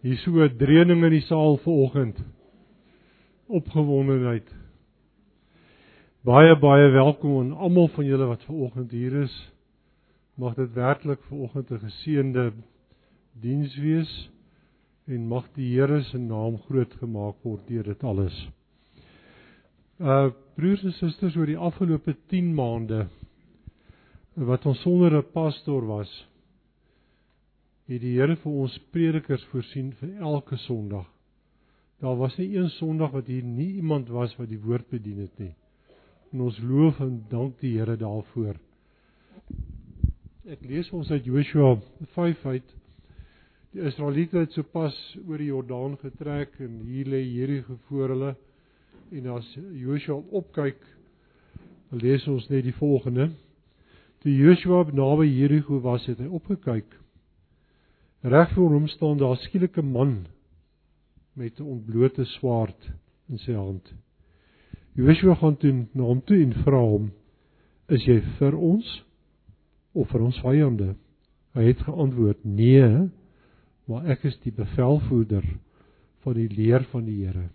Hier so 'n dreuning in die saal vanoggend. Opgewondenheid. Baie baie welkom aan almal van julle wat vanoggend hier is. Mag dit werklik vanoggend 'n geseënde diens wees en mag die Here se naam groot gemaak word deur dit alles. Uh broers en susters oor die afgelope 10 maande wat ons sonder 'n pastoor was, het die Here vir ons predikers voorsien vir elke Sondag. Daar was nie een Sondag wat hier nie iemand was wat die woord bedien het nie. En ons loof en dank die Here daarvoor. Ek lees ons uit Joshua 5 uit. Die Israeliete het sopas oor die Jordaan getrek en hier lê Jerigo voor hulle. En as Joshua opkyk, lees ons net die volgende. Toe Joshua naby Jerigo was, het hy opgekyk Reg voor hom staan daar skielik 'n man met 'n ontblote swaard in sy hand. Joshua gaan toe na hom toe en vra hom: "Is jy vir ons of vir ons vyande?" Hy het geantwoord: "Nee, maar ek is die bevelvoerder van die leer van die Here.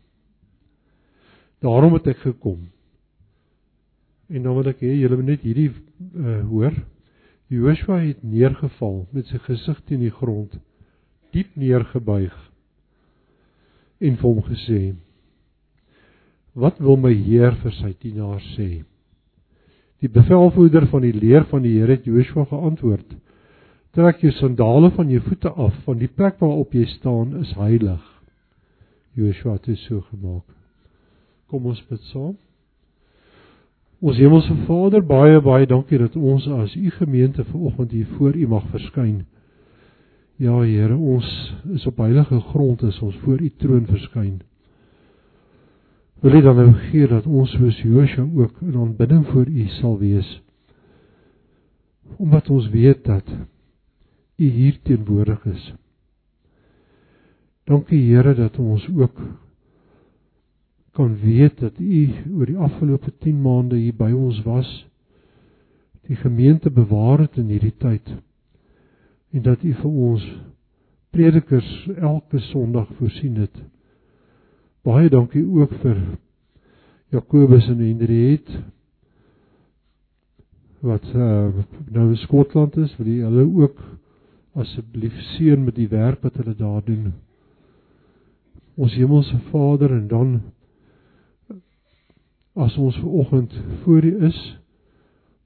Daarom het ek gekom." En dan wil ek hê julle moet net hierdie uh, hoor. Joshua het neergeval met sy gesig teen die grond, diep neergebuig en vir hom gesê: "Wat wil my Heer vir sy dienaar sê?" Die bevelvoerder van die leer van die Here het Joshua geantwoord: "Trek jou sandale van jou voete af, want die plek waarop jy staan is heilig." Joshua het dit so gemaak. Kom ons bid saam. Ons hemelse Vader, baie baie dankie dat ons as u gemeente vanoggend hier voor u mag verskyn. Ja Here, ons is op heilige grond as ons voor u troon verskyn. Wil u dan nou gee dat ons soos Josua ook in aanbidding voor u sal wees. Omdat ons weet dat u hier teenwoordig is. Dankie Here dat ons ook kan weet dat u oor die afgelope 10 maande hier by ons was die gemeente bewaar het in hierdie tyd en dat u vir ons predikers elke Sondag voorsien het. Baie dankie ook vir Jakobus en Hendriet wat uh, nou in Skotland is. Wil jy hulle ook asseblief seën met die werk wat hulle daar doen? Ons hemelse Vader en dan as ons ver oggend voor U is,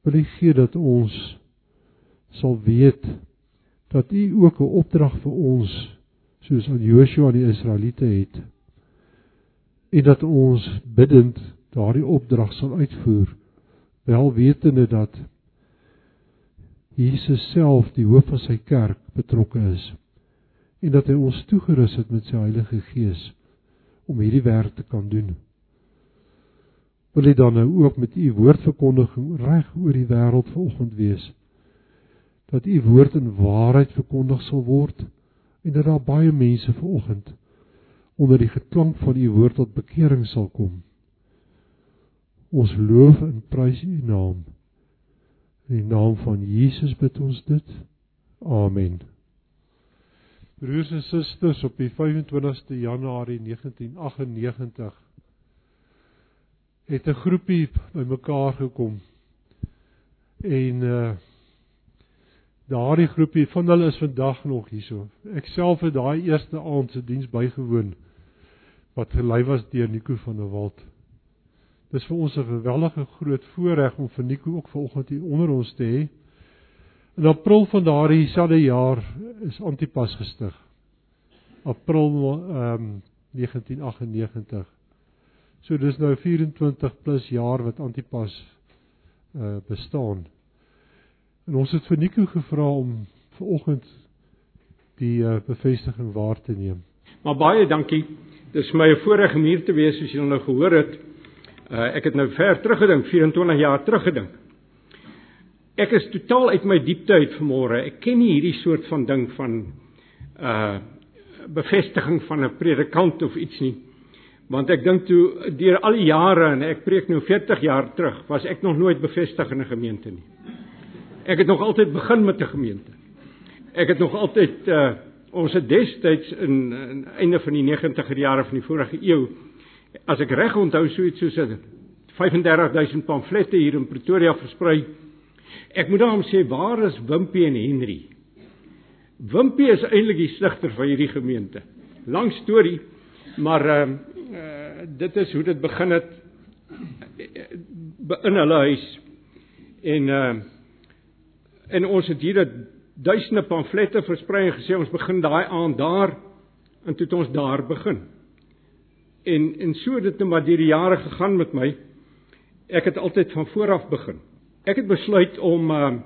wil U gee dat ons sal weet dat U ook 'n opdrag vir ons soos aan Joshua die Israeliete het en dat ons bidend daardie opdrag sal uitvoer wel wetende dat Jesus self die hoof van sy kerk betrokke is en dat hy ons toegerus het met sy Heilige Gees om hierdie werk te kan doen wil hy dan nou ook met u woordverkondiging reg oor die wêreld vanoggend wees. Dat u woord in waarheid verkondig sal word en dat daar baie mense vanoggend onder die geklank van u woord tot bekering sal kom. Ons loof en prys u naam. In die naam van Jesus bid ons dit. Amen. Broers en susters op die 25ste Januarie 1998 het 'n groepie bymekaar gekom. En uh daardie groepie van hulle is vandag nog hierso. Ek self het daai eerste aand se diens bygewoon wat gelei was deur Nico van der Walt. Dis vir ons 'n geweldige groot voorreg om vir Nico ook vanoggend hier onder ons te hê. In April van daardie selfde jaar is Antipas gestig. April ehm um, 1998. So dis nou 24 plus jaar wat Antipas uh bestaan. En ons het vir Nico gevra om ver oggend die uh bevestiging waar te neem. Maar baie dankie. Dis my voorreg om hier te wees soos julle nou gehoor het. Uh ek het nou ver teruggedink, 24 jaar teruggedink. Ek is totaal uit my diepte uit vanmôre. Ek ken nie hierdie soort van ding van uh bevestiging van 'n predikant of iets nie. Want ek dink toe deur al die jare en ek preek nou 40 jaar terug, was ek nog nooit bevestig in 'n gemeente nie. Ek het nog altyd begin met 'n gemeente. Ek het nog altyd uh ons het destyds in, in einde van die 90er jare van die vorige eeu as ek reg onthou so iets soos 35000 pamflette hier in Pretoria versprei. Ek moet daarom sê waar is Wimpie en Henry? Wimpie is eintlik die stigter van hierdie gemeente. Lang storie, maar ehm uh, uh, dit is hoe dit begin het in hulle huis. En uh en ons het hier duisende pamflette versprei en gesê ons begin daai aand daar en toe het ons daar begin. En en so het dit net maar deur die jare gegaan met my. Ek het altyd van voor af begin. Ek het besluit om uh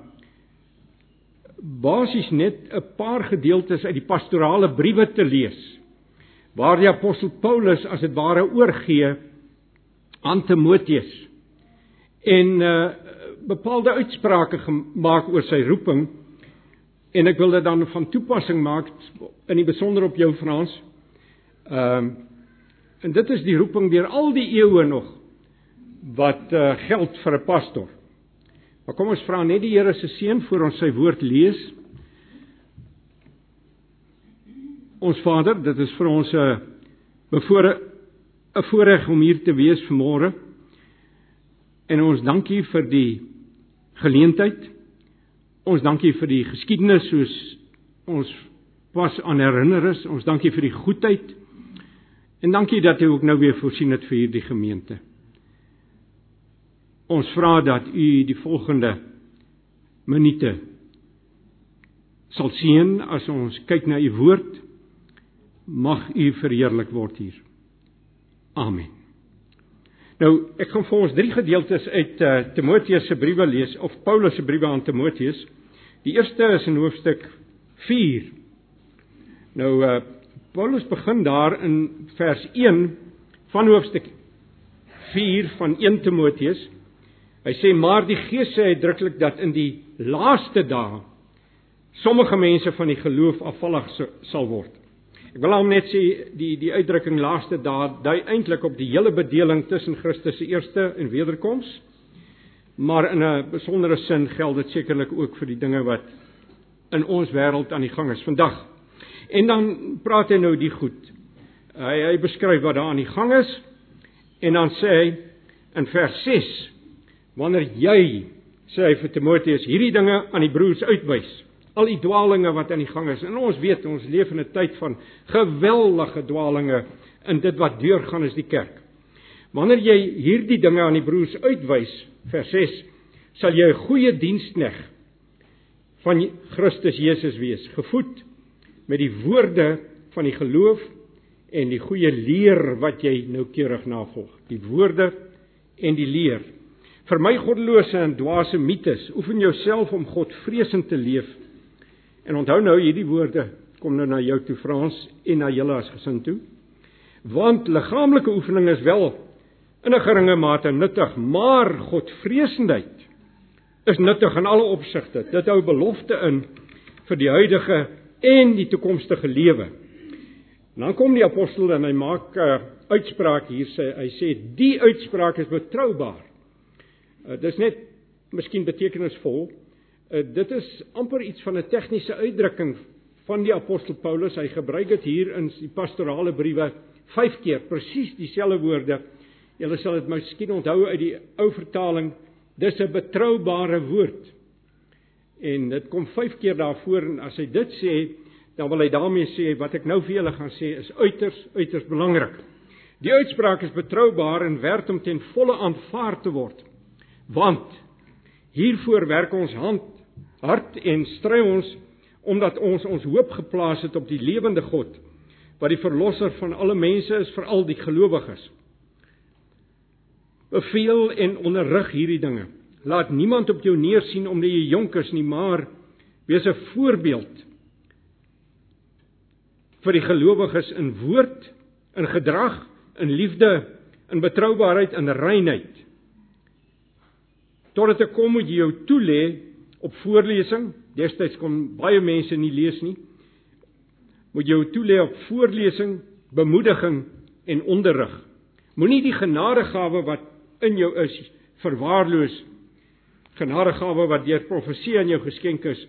basies net 'n paar gedeeltes uit die pastorale briewe te lees waar die apostel Paulus as dit ware oorgee aan Timoteus en uh bepaalde uitsprake gemaak oor sy roeping en ek wil dit dan van toepassing maak in die besonder op jou Frans. Ehm uh, en dit is die roeping deur al die eeue nog wat uh, geld vir 'n pastor. Maar kom ons vra net die Here se seën voor ons sy woord lees. Ons Vader, dit is vir ons 'n uh, bevore 'n voorreg om hier te wees vanmôre. En ons dankie vir die geleentheid. Ons dankie vir die geskiedenis soos ons pas aan herinner is. Ons dankie vir die goedheid. En dankie dat U ook nou weer voorsien het vir hierdie gemeente. Ons vra dat U die volgende minute sal seën as ons kyk na U woord. Mag U verheerlik word hier. Amen. Nou, ek gaan vir ons drie gedeeltes uit uh, Timoteus se briewe lees of Paulus se briewe aan Timoteus. Die eerste is in hoofstuk 4. Nou uh Paulus begin daar in vers 1 van hoofstuk 4 van 1 Timoteus. Hy sê maar die Gees sê uitdruklik dat in die laaste dae sommige mense van die geloof afvallig sal word. Ek wil hom net sê die die uitdrukking laaste dae dui eintlik op die hele bedeling tussen Christus se eerste en wederkoms. Maar in 'n besondere sin geld dit sekerlik ook vir die dinge wat in ons wêreld aan die gang is vandag. En dan praat hy nou die goed. Hy hy beskryf wat daar aan die gang is en dan sê hy in vers 6 wanneer jy sê hy vir Timoteus hierdie dinge aan die broers uitwys al die dwaalinge wat aan die gang is. En ons weet ons leef in 'n tyd van geweldige dwaalinge in dit wat deurgaan is die kerk. Wanneer jy hierdie dinge aan die broers uitwys, vers 6, sal jy 'n goeie dienskneg van Christus Jesus wees, gevoed met die woorde van die geloof en die goeie leer wat jy noukeurig navolg. Die woorde en die leer. Vir my goddelose en dwaase mites, oefen jouself om God vreesend te leef En onthou nou hierdie woorde kom nou na jou toe Frans en na julle as gesin toe. Want liggaamlike oefening is wel in 'n geringe mate nuttig, maar Godvreesendheid is nuttig in alle opsigte. Dit hou belofte in vir die huidige en die toekomstige lewe. Dan kom die apostel en hy maak 'n uh, uitspraak hier sê hy sê die uitspraak is betroubaar. Uh, dis net miskien betekenisvol dit is amper iets van 'n tegniese uitdrukking van die apostel Paulus. Hy gebruik dit hier in die pastorale briewe 5 keer, presies dieselfde woorde. Julle sal dit miskien onthou uit die ou vertaling. Dis 'n betroubare woord. En dit kom 5 keer daarvoor en as hy dit sê, dan wil hy daarmee sê wat ek nou vir julle gaan sê is uiters uiters belangrik. Die uitspraak is betroubaar en werd om ten volle aanvaar te word. Want hiervoor werk ons hand hart en stry ons omdat ons ons hoop geplaas het op die lewende God wat die verlosser van alle mense is vir al die gelowiges. Beveel en onderrig hierdie dinge. Laat niemand op jou neersien omdat jy jonk is nie, maar wees 'n voorbeeld vir die gelowiges in woord, in gedrag, in liefde, in betroubaarheid en reinheid. Totdat ek kom moet jy jou toelê op voorlesing. Destyds kon baie mense nie lees nie. Moet jou toelê op voorlesing, bemoediging en onderrig. Moenie die genadegawe wat in jou is verwaarloos. Genadegawe wat deur profesie aan jou geskenk is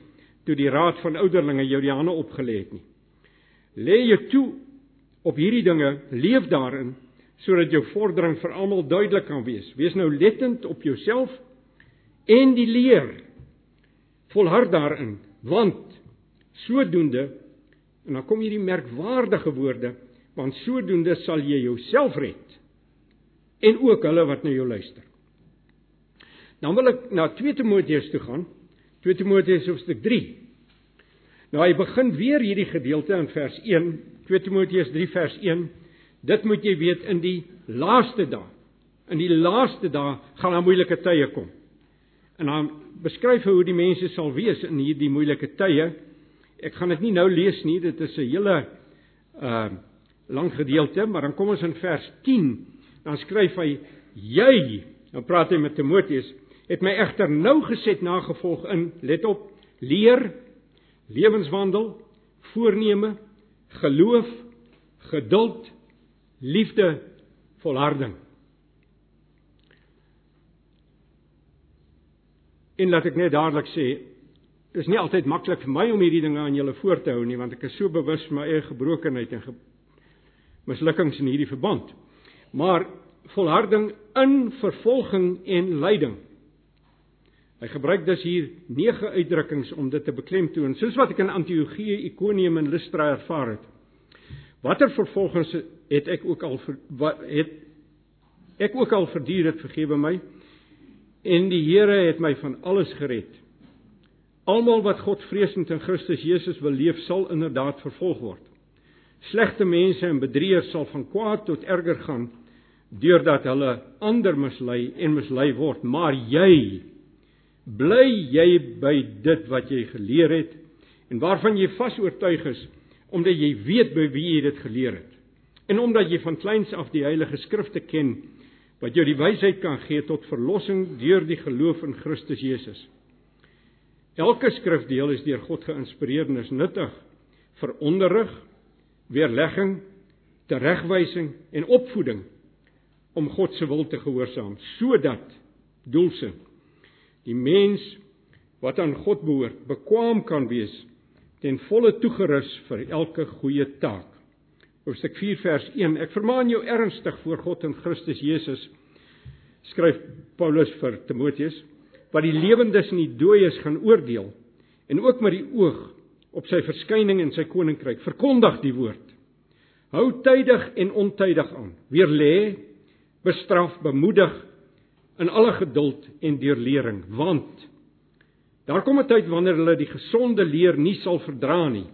toe die raad van ouderlinge jou die hande opgelê het nie. Lê jou toe op hierdie dinge, leef daarin sodat jou vordering vir almal duidelik kan wees. Wees nou lettend op jouself en die leer. Volhard daarin, want sodoende en dan kom hierdie merkwaardige woorde, want sodoende sal jy jouself red en ook hulle wat na jou luister. Dan wil ek na 2 Timoteus toe gaan. 2 Timoteus hoofstuk 3. Nou hy begin weer hierdie gedeelte in vers 1, 2 Timoteus 3 vers 1. Dit moet jy weet in die laaste dae. In die laaste dae gaan daar moeilike tye kom. En dan beskryf hy hoe die mense sal wees in hierdie moeilike tye. Ek gaan dit nie nou lees nie, dit is 'n hele uh lang gedeelte, maar dan kom ons in vers 10. Dan skryf hy: "Jy, nou praat hy met Timoteus, het my egter nou geset nagevolg in, let op, leer, lewenswandel, voorneme, geloof, geduld, liefde, volharding." En laat ek net dadelik sê, dit is nie altyd maklik vir my om hierdie dinge aan julle voor te hou nie, want ek is so bewus van my eie gebrokenheid en ge mislukkings in hierdie verband. Maar volharding in vervolging en lyding. Hy gebruik dus hier nege uitdrukkings om dit te beklemtoon, soos wat ek in Antiochië, Ikonium en Lystra ervaar het. Watter vervolgings het ek ook al wat het ek ook al verduur het, vergewe my. En die Here het my van alles gered. Almal wat God vreesend in Christus Jesus wil leef, sal inderdaad vervolg word. Slegte mense en bedrieërs sal van kwaad tot erger gaan deurdat hulle ander mislei en mislei word, maar jy bly jy by dit wat jy geleer het en waarvan jy vas oortuig is omdat jy weet by wie jy dit geleer het. En omdat jy van kleins af die Heilige Skrifte ken wat jou die wysheid kan gee tot verlossing deur die geloof in Christus Jesus. Elke skrifdeel is deur God geïnspireer en is nuttig vir onderrig, weerlegging, teregwysing en opvoeding om God se wil te gehoorsaam, sodat doelsin die mens wat aan God behoort, bekwam kan wees ten volle toegerus vir elke goeie taak. Hoofstuk 4 vers 1. Ek vermaan jou ernstig voor God en Christus Jesus skryf Paulus vir Timoteus wat die lewendes en die dooies gaan oordeel en ook met die oog op sy verskyning in sy koninkryk verkondig die woord. Hou tydig en ontydig aan. Weer lê, bestraf, bemoedig in alle geduld en deurlering, want daar kom 'n tyd wanneer hulle die gesonde leer nie sal verdra nie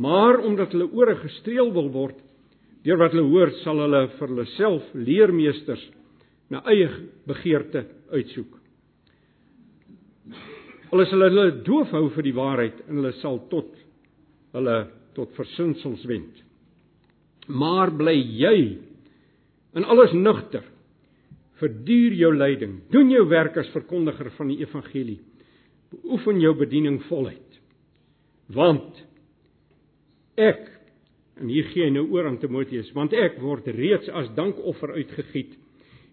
Maar omdat hulle ore gestreel wil word deur wat hulle hoor, sal hulle vir hulle self leermeesters na eie begeerte uitsoek. Hulle sal hulle doof hou vir die waarheid en hulle sal tot hulle tot versinsels wend. Maar bly jy in alles nugter. Verduur jou lyding. Doen jou werk as verkondiger van die evangelie. Beoefen jou bediening voluit. Want Ek en hier gee hy nou oor aan Timoteus, want ek word reeds as dankoffer uitgegiet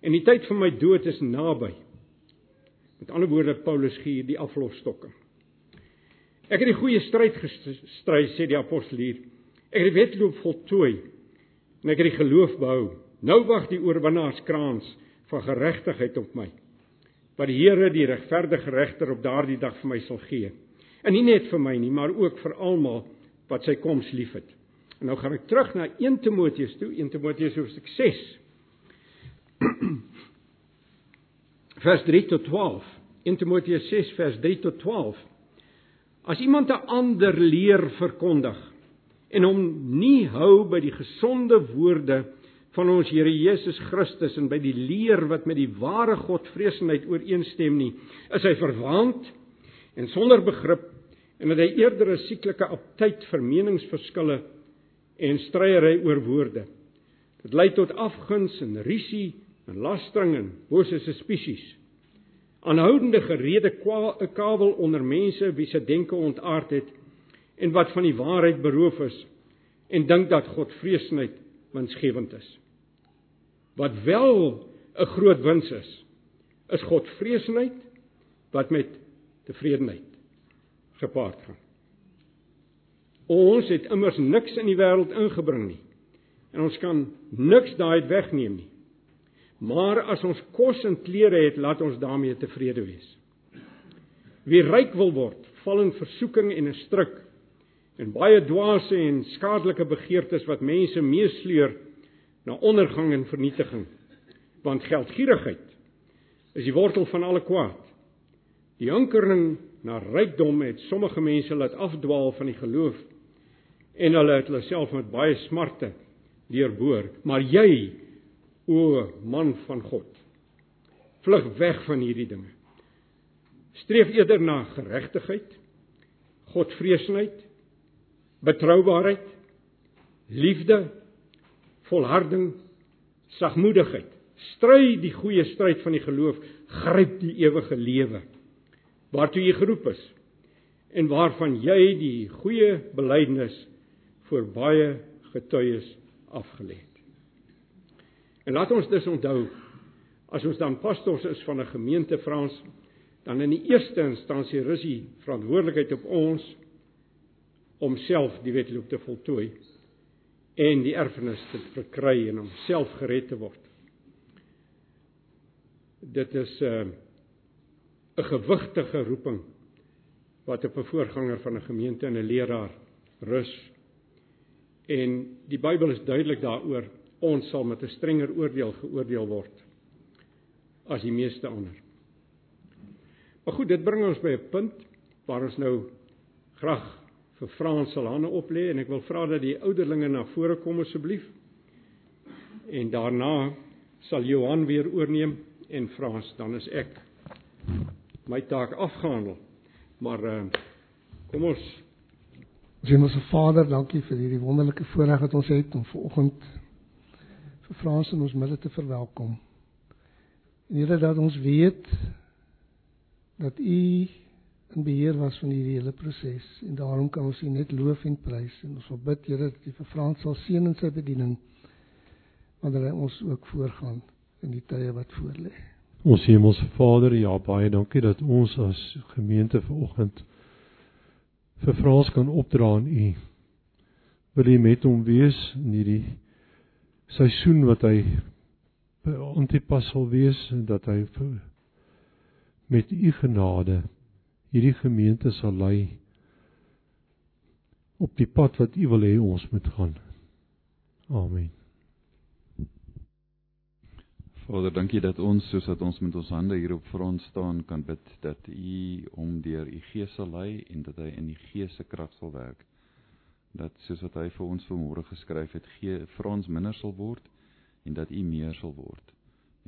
en die tyd van my dood is naby. Met ander woorde Paulus gee die aflofstokke. Ek het die goeie stryd gestry sê die apostel hier. Ek het die wedloop voltooi en ek het die geloof behou. Nou wag die oorwinnaarskrans van geregtigheid op my. Wat die Here die regverdige regter op daardie dag vir my sal gee. En nie net vir my nie, maar ook vir almal wat sy koms liefhet. En nou gaan ek terug na 1 Timoteus toe, 1 Timoteus hoofstuk 6. vers 3 tot 12. 1 Timoteus 6 vers 3 tot 12. As iemand 'n ander leer verkondig en hom nie hou by die gesonde woorde van ons Here Jesus Christus en by die leer wat met die ware Godvreesenheid ooreenstem nie, is hy verwaand en sonder begrip en eerder 'n sieklike aptyd vir meningsverskille en stryery oor woorde. Dit lei tot afguns en risie en lastering en bose suspisies. Aanhoudende gerede kawel onder mense wie se denke ontaard het en wat van die waarheid beroof is en dink dat God vreesheid winsgewend is. Wat wel 'n groot wins is, is God vreesheid wat met tevredenheid gepaard gaan. Ons het immers niks in die wêreld ingebring nie. En ons kan niks daai wegneem nie. Maar as ons kos en klere het, laat ons daarmee tevrede wees. Wie ryk wil word, val in versoeking en 'n struik en baie dwaase en skadelike begeertes wat mense meesleur na ondergang en vernietiging. Want geldgierigheid is die wortel van alle kwaad. Die hinkering na rykdom het sommige mense laat afdwaal van die geloof en hulle het hulle self met baie smarte deurboor. Maar jy, o man van God, vlug weg van hierdie dinge. Streef eerder na geregtigheid, Godvreesenheid, betroubaarheid, liefde, volharding, sagmoedigheid. Stry die goeie stryd van die geloof, gryp die ewige lewe waartoe jy geroep is en waarvan jy die goeie belydenis vir baie getuies afgelê het. En laat ons dus onthou as ons dan pastors is van 'n gemeente Frans dan in die eerste instansie rus die verantwoordelikheid op ons om self die wedloop te voltooi en die erfenis te verkry en om self gered te word. Dit is 'n uh, 'n gewigtige roeping wat op 'n voorganger van 'n gemeente en 'n leraar rus. En die Bybel is duidelik daaroor, ons sal met 'n strenger oordeel geoordeel word as die meeste ander. Maar goed, dit bring ons by 'n punt waar ons nou graag vir Frans sal hande oplê en ek wil vra dat die ouderlinge na vore kom asseblief. En daarna sal Johan weer oorneem en Frans, dan is ek my taak afgehandel. Maar uh kom ons Hemelse Vader, dankie vir hierdie wonderlike voorreg wat ons het om vanoggend vir Frans in ons midde te verwelkom. En Here dat ons weet dat U in beheer was van hierdie hele proses en daarom kan ons U net loof en prys en ons wil bid Here dat U vir Frans sal seën in sy bediening wanneer hy ons ook voorgaan in die tye wat voorlê. Ons Hemelse Vader, ja baie dankie dat ons as gemeente vanoggend vir Frans kan opdra aan U. Wil U met hom wees in hierdie seisoen wat hy by Antipas sal wees en dat hy met U genade hierdie gemeente sal lei op die pad wat U wil hê ons moet gaan. Amen. Vader, dankie dat ons soos dat ons met ons hande hier op front staan kan bid dat U hom deur U Gees sal lei en dat hy in die Gees se krag sal werk. Dat soos wat hy vir ons vanmôre geskryf het, gee vir ons minder sal word en dat U meer sal word.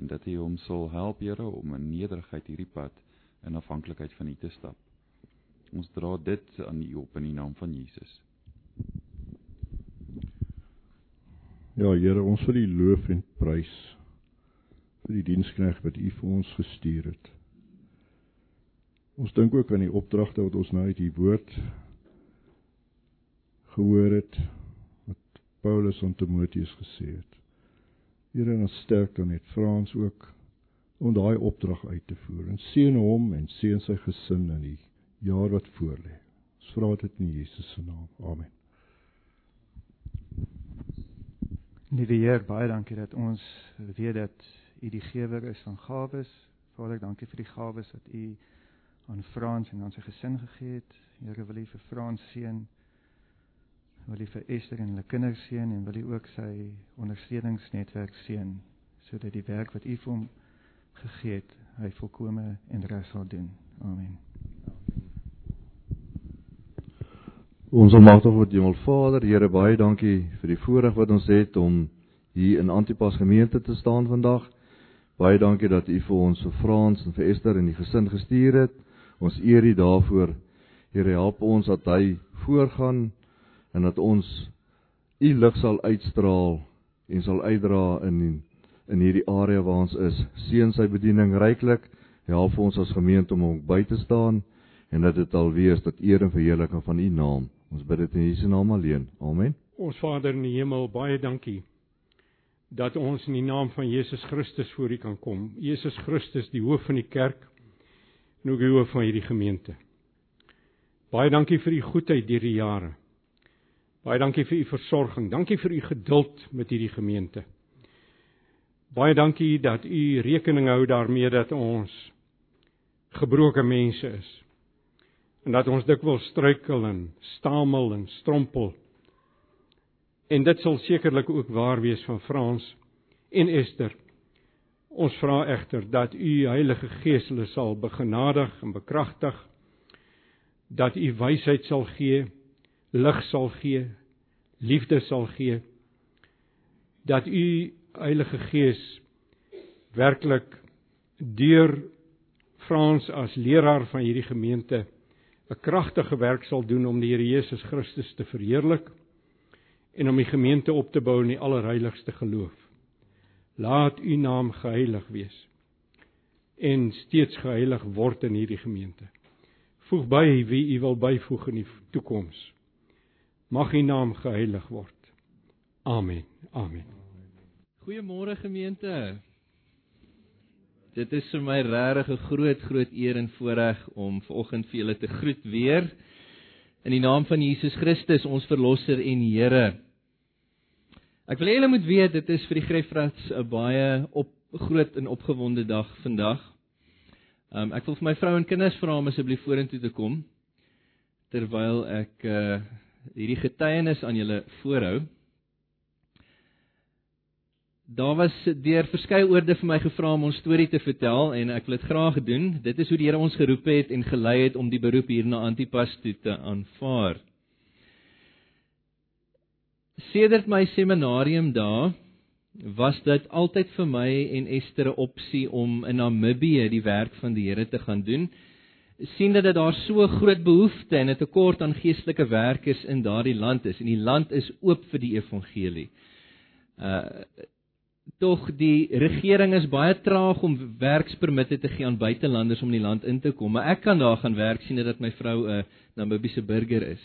En dat U hom sal help, Here, om in nederigheid hierdie pad in afhanklikheid van U te stap. Ons dra dit aan U op in die naam van Jesus. Ja, Here, ons wil U loof en prys vir die dienskneg wat U vir ons gestuur het. Ons dink ook aan die opdragte wat ons nou uit die woord gehoor het wat Paulus aan Timoteus gesê het. Here en sterk dan net Frans ook om daai opdrag uit te voer. En seën hom en seën sy gesin in die jaar wat voorlê. Ons vra dit in Jesus se naam. Amen. Liewe Heer, baie dankie dat ons weet dat U die gewer is van gawes. Vader, dankie vir die gawes wat U aan Frans en aan sy gesin gegee het. Here, wil U vir Frans seën. Wil U vir Esther en hulle kinders seën en wil U ook sy ondersteuningsnetwerk seën sodat die werk wat U vir hom gegee het, hy volkome en reg sal doen. Amen. Ons almagtige God, Hemel Vader, Here, baie dankie vir die voorreg wat ons het om hier in Antipas gemeente te staan vandag. Baie dankie dat u vir ons vir Frans en vir Esther en die gesin gestuur het. Ons eer u daarvoor. Here help ons dat hy voorgaan en dat ons u lig sal uitstraal en sal uitdra in in hierdie area waar ons is. Seën sy bediening ryklik. Help ons as gemeente om hom by te staan en dat dit alweer tot eer en verheerliking van u naam. Ons bid dit in Jesus naam alleen. Amen. Ons Vader in die hemel, baie dankie dat ons in die naam van Jesus Christus voor U kan kom. Jesus Christus, die hoof van die kerk en ook die hoof van hierdie gemeente. Baie dankie vir U goedheid deur die jare. Baie dankie vir u versorging. Dankie vir u geduld met hierdie gemeente. Baie dankie dat u rekening hou daarmee dat ons gebroke mense is. En dat ons dikwels struikel en stamel en strompel. En dit sal sekerlik ook waar wees van Frans en Esther. Ons vra egter dat u Heilige Gees hulle sal begenadig en bekragtig dat u wysheid sal gee, lig sal gee, liefde sal gee dat u Heilige Gees werklik deur Frans as leraar van hierdie gemeente 'n kragtige werk sal doen om die Here Jesus Christus te verheerlik en om die gemeente op te bou in die allerheiligste geloof. Laat u naam geheilig wees en steeds geheilig word in hierdie gemeente. Voeg by wie u wil byvoeg in die toekoms. Mag u naam geheilig word. Amen. Amen. Goeiemôre gemeente. Dit is vir my regtig 'n groot groot eer en voorreg om vanoggend vir julle te groet weer in die naam van Jesus Christus, ons verlosser en Here. Ek wil hê julle moet weet dit is vir die Grefrats 'n baie op groot en opgewonde dag vandag. Um ek wil vir my vrou en kinders vra om asseblief vorentoe te kom terwyl ek uh hierdie getuienis aan julle voorhou. Daar was deur verskeie oorde vir my gevra om ons storie te vertel en ek wil dit graag doen. Dit is hoe die Here ons geroep het en gelei het om die beroep hier na Antipas toe te aanvaar. Sedert my seminarium daar was dit altyd vir my en Esther 'n opsie om in Namibië die werk van die Here te gaan doen. sien dat daar so groot behoefte en 'n tekort aan geestelike werkers in daardie land is en die land is oop vir die evangelie. Uh tog die regering is baie traag om werkspermitte te gee aan buitelanders om in die land in te kom, maar ek kan daar gaan werk sien dat my vrou 'n Namibiese burger is.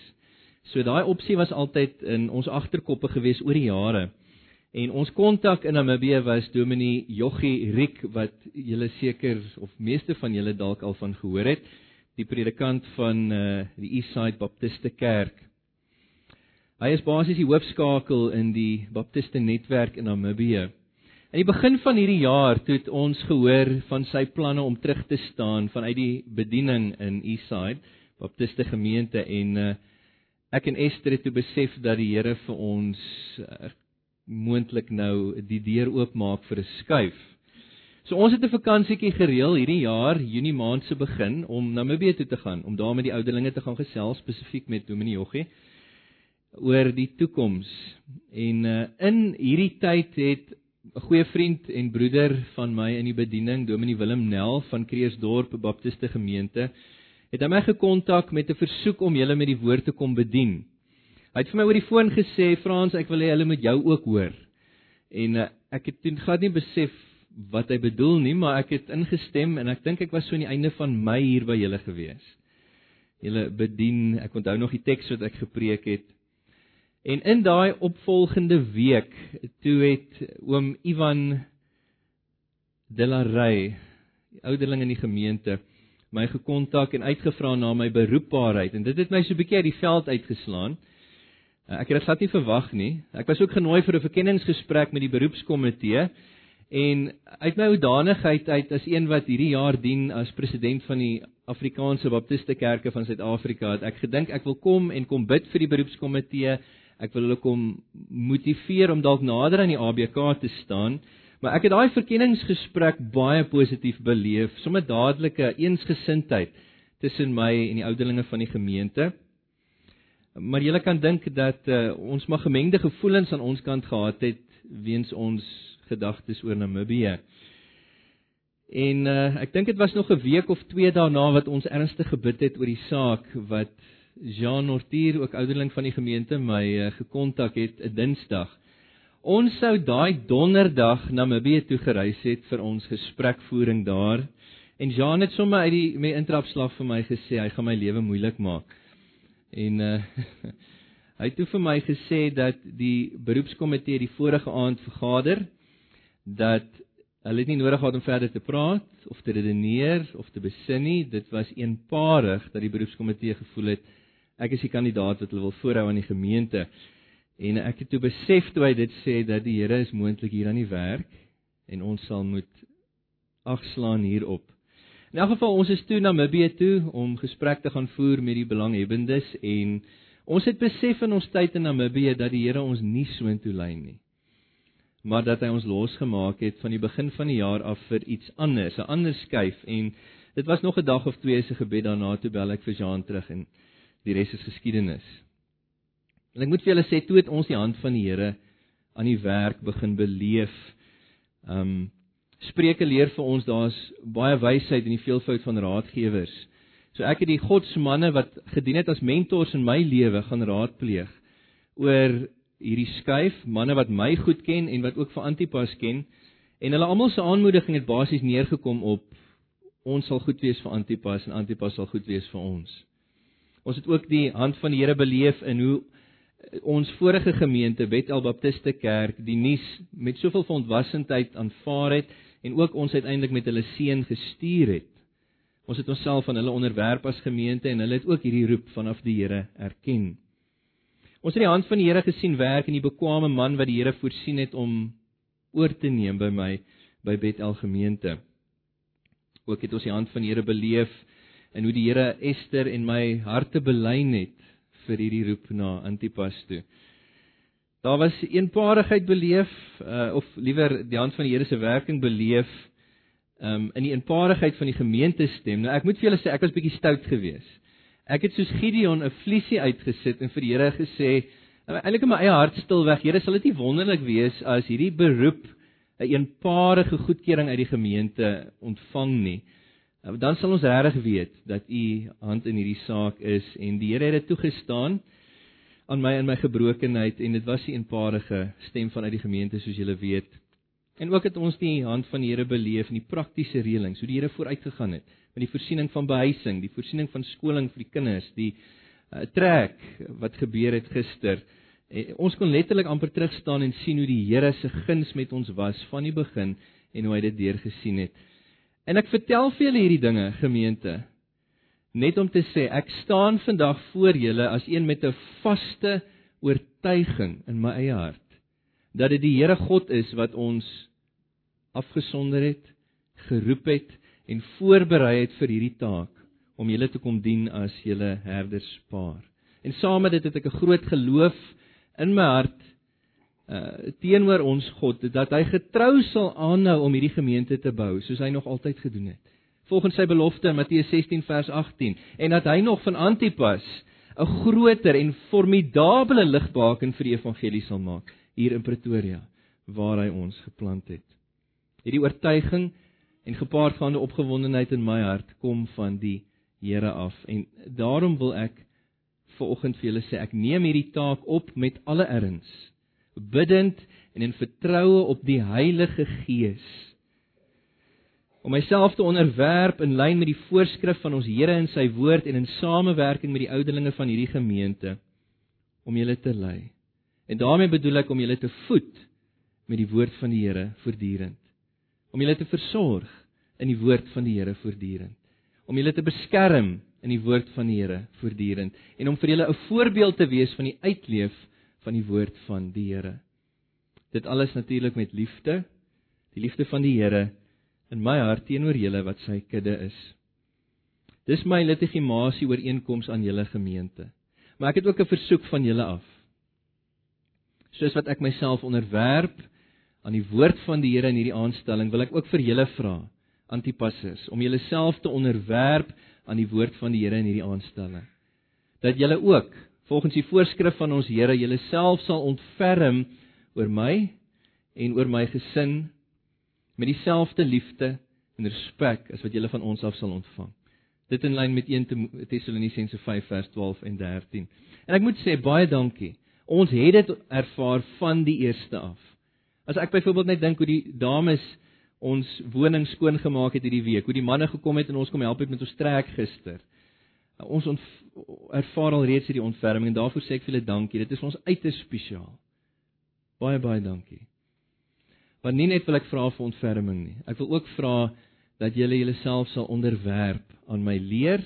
So daai opsie was altyd in ons agterkoppe gewees oor die jare. En ons kontak in Namibië was Dominee Joggie Riek wat julle seker of meeste van julle dalk al van gehoor het, die predikant van uh, die Eastside Baptiste Kerk. Hy is basies die hoofskakel in die Baptiste netwerk in Namibië. In die begin van hierdie jaar toe het ons gehoor van sy planne om terug te staan vanuit die bediening in Eastside Baptiste gemeente en uh, ek en Esther het toe besef dat die Here vir ons uh, moontlik nou die deur oopmaak vir 'n skuif. So ons het 'n vakansietjie gereël hierdie jaar, Junie maand se begin om Namibië toe te gaan, om daar met die ouderlinge te gaan gesels spesifiek met Dominee Joggie oor die toekoms. En uh, in hierdie tyd het 'n goeie vriend en broeder van my in die bediening, Dominee Willem Nel van Kreersdorp Baptiste Gemeente, het hy my gekontak met 'n versoek om julle met die woord te kom bedien. Hy het vir my oor die foon gesê, "Frans, ek wil hê hulle moet jou ook hoor." En uh, ek het toe glad nie besef wat hy bedoel nie, maar ek het ingestem en ek dink ek was so aan die einde van Mei hier by julle gewees. Julle bedien, ek onthou nog die teks wat ek gepreek het. En in daai opvolgende week toe het oom Ivan Delarey, die ouderling in die gemeente, my gekontak en uitgevra na my beroepbaarheid en dit het my so 'n bietjie uit die veld uitgeslaan. Eh, ek het dit glad nie verwag nie. Ek was ook genooi vir 'n verkenningsgesprek met die beroepskomitee en uit my oudanigheid uit as een wat hierdie jaar dien as president van die Afrikaanse Baptiste Kerke van Suid-Afrika, het ek gedink ek wil kom en kom bid vir die beroepskomitee Ek wil hulle kom motiveer om dalk nader aan die ABK te staan. Maar ek het daai verkenningsgesprek baie positief beleef, sommer dadelike eensgesindheid tussen my en die ouderlinge van die gemeente. Maar jy kan dink dat uh, ons maar gemengde gevoelens aan ons kant gehad het weens ons gedagtes oor Namibië. En uh, ek dink dit was nog 'n week of 2 daarna wat ons ernstig gebid het oor die saak wat Jean Nortier, ook ouderling van die gemeente, my uh, gekontak het 'n Dinsdag. Ons sou daai donderdag na Namibië toe gereis het vir ons gesprekvoering daar. En Jean het sommer uit die my intrapslag vir my gesê hy gaan my lewe moeilik maak. En uh hy het toe vir my gesê dat die beroepskomitee die vorige aand vergader dat hulle het nie nodig gehad om verder te praat of te redeneer of te besin nie. Dit was eenparig dat die beroepskomitee gevoel het ek is die kandidaat wat hulle wil voorhou aan die gemeente. En ek het toe besef toe hy dit sê dat die Here is moontlik hier aan die werk en ons sal moet agslaan hierop. In elk geval ons is toe na Namibië toe om gesprek te gaan voer met die belanghebbendes en ons het besef in ons tyd in Namibië dat die Here ons nie so intoe lei nie. Maar dat hy ons losgemaak het van die begin van die jaar af vir iets anders, 'n ander skuif en dit was nog 'n dag of twee se gebed daarna toe bel ek vir Jean terug en die res is geskiedenis. En ek moet vir julle sê toe het ons die hand van die Here aan die werk begin beleef. Um Spreuke leer vir ons daar's baie wysheid in die veelvoud van raadgewers. So ek het die godsmanne wat gedien het as mentors in my lewe gaan raadpleeg oor hierdie skuif, manne wat my goed ken en wat ook vir Antipas ken en hulle almal se aanmoediging het basies neergekom op ons sal goed wees vir Antipas en Antipas sal goed wees vir ons. Ons het ook die hand van die Here beleef in hoe ons vorige gemeente Bethel Baptiste Kerk die nuus met soveel verontwassendheid aanvaar het en ook ons uiteindelik met hulle seën gestuur het. Ons het onsself aan hulle onderwerp as gemeente en hulle het ook hierdie roep vanaf die Here erken. Ons het die hand van die Here gesien werk in die bekwame man wat die Here voorsien het om oor te neem by my by Bethel gemeente. Ook het ons die hand van die Here beleef in hoe die Here Esther en my harte belyn het vir hierdie roep na Antipas toe. Daar was eenparigheid beleef uh, of liewer die hand van die Here se werking beleef um, in die eenparigheid van die gemeente stem. Nou ek moet vir julle sê ek was bietjie stout geweest. Ek het soos Gideon 'n vliesie uitgesit en vir die Here gesê, nou, eintlik in my eie hart stilweg, Here, sal dit nie wonderlik wees as hierdie beroep 'n eenparige goedkeuring uit die gemeente ontvang nie. Nou, dan sal ons regtig weet dat u hand in hierdie saak is en die Here het dit toegestaan aan my in my gebrokenheid en dit was die eenparige stem vanuit die gemeente soos julle weet. En ook het ons die hand van die Here beleef in die praktiese reëlings, hoe die Here vooruitgegaan het met die voorsiening van behuising, die voorsiening van skoling vir die kinders, die uh, trek wat gebeur het gister. En ons kon letterlik amper terug staan en sien hoe die Here se guns met ons was van die begin en hoe hy dit deurgesien het. En ek vertel vir julle hierdie dinge, gemeente, net om te sê ek staan vandag voor julle as een met 'n vaste oortuiging in my eie hart dat dit die Here God is wat ons afgesonder het, geroep het en voorberei het vir hierdie taak om julle te kom dien as julle herderspaar. En saam met dit het ek 'n groot geloof in my hart uh teenoor ons God dat hy getrou sal aanhou om hierdie gemeente te bou soos hy nog altyd gedoen het. Volgens sy belofte in Matteus 16 vers 18 en dat hy nog van Antipas 'n groter en formidable ligbaken vir die evangelie sal maak hier in Pretoria waar hy ons geplant het. Hierdie oortuiging en gepaardgaande opgewondenheid in my hart kom van die Here af en daarom wil ek vanoggend vir julle sê ek neem hierdie taak op met alle erns bidend en in vertroue op die Heilige Gees om myself te onderwerp in lyn met die voorskrif van ons Here en sy woord en in samewerking met die ouderlinge van hierdie gemeente om julle te lei. En daarmee bedoel ek om julle te voed met die woord van die Here voortdurend. Om julle te versorg in die woord van die Here voortdurend. Om julle te beskerm in die woord van die Here voortdurend en om vir julle 'n voorbeeld te wees van die uitleef van die woord van die Here. Dit alles natuurlik met liefde, die liefde van die Here in my hart teenoor julle wat sy kudde is. Dis my litigimasie ooreenkoms aan julle gemeente. Maar ek het ook 'n versoek van julle af. Soos wat ek myself onderwerp aan die woord van die Here in hierdie aanstelling, wil ek ook vir julle vra, antipassers, om julleself te onderwerp aan die woord van die Here in hierdie aanstelling. Dat julle ook volgens die voorskrif van ons Here julleself sal ontferm oor my en oor my gesin met dieselfde liefde en respek as wat julle van ons af sal ontvang. Dit in lyn met 1 Tessalonisense 5 vers 12 en 13. En ek moet sê baie dankie. Ons het dit ervaar van die eerste af. As ek byvoorbeeld net dink hoe die dames ons woning skoon gemaak het hierdie week, hoe die manne gekom het en ons kom help het met ons trek gister. Ons ervaar al reeds hierdie ontferming en daarvoor sê ek vir julle dankie. Dit is ons uiters spesiaal. Baie baie dankie. Want nie net wil ek vra vir ontferming nie. Ek wil ook vra dat julle julleself sal onderwerp aan my leer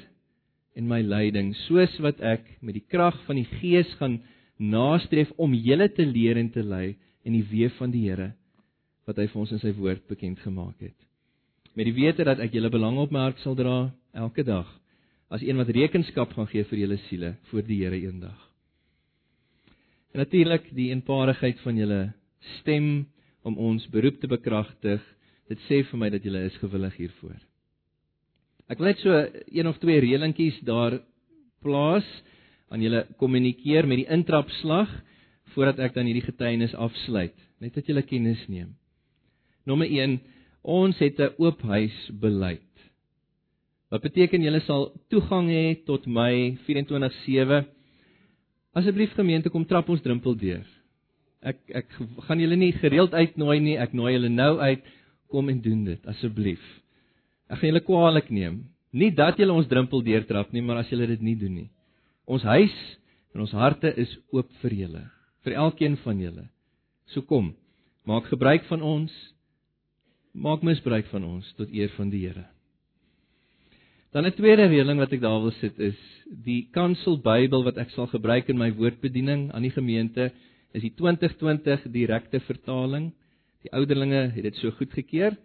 en my leiding, soos wat ek met die krag van die Gees gaan nastreef om julle te leer en te lei in die weë van die Here wat hy vir ons in sy woord bekend gemaak het. Met die wete dat ek julle belang op my hart sal dra elke dag as een wat rekenskap gaan gee vir julle siele voor die Here eendag. En natuurlik die eenparigheid van julle stem om ons beroep te bekragtig. Dit sê vir my dat julle is gewillig hiervoor. Ek wil net so een of twee reëlingkies daar plaas aan julle kommunikeer met die intrapslag voordat ek dan hierdie getuienis afsluit, net dat julle kennis neem. Nommer 1, ons het 'n oop huis beleid. Wat beteken julle sal toegang hê tot my 24/7? Asseblief gemeente kom trap ons drempel deur. Ek ek gaan julle nie gereeld uitnooi nie, ek nooi julle nou uit kom en doen dit asseblief. Ek gaan julle kwaadlik neem. Nie dat julle ons drempel deurtrap nie, maar as julle dit nie doen nie. Ons huis en ons harte is oop vir julle, vir elkeen van julle. So kom, maak gebruik van ons. Maak misbruik van ons tot eer van die Here. Dan 'n tweede reëling wat ek daar wil sit is die Kansel Bybel wat ek sal gebruik in my woordbediening aan die gemeente is die 2020 direkte vertaling. Die ouderlinge het dit so goedgekeur.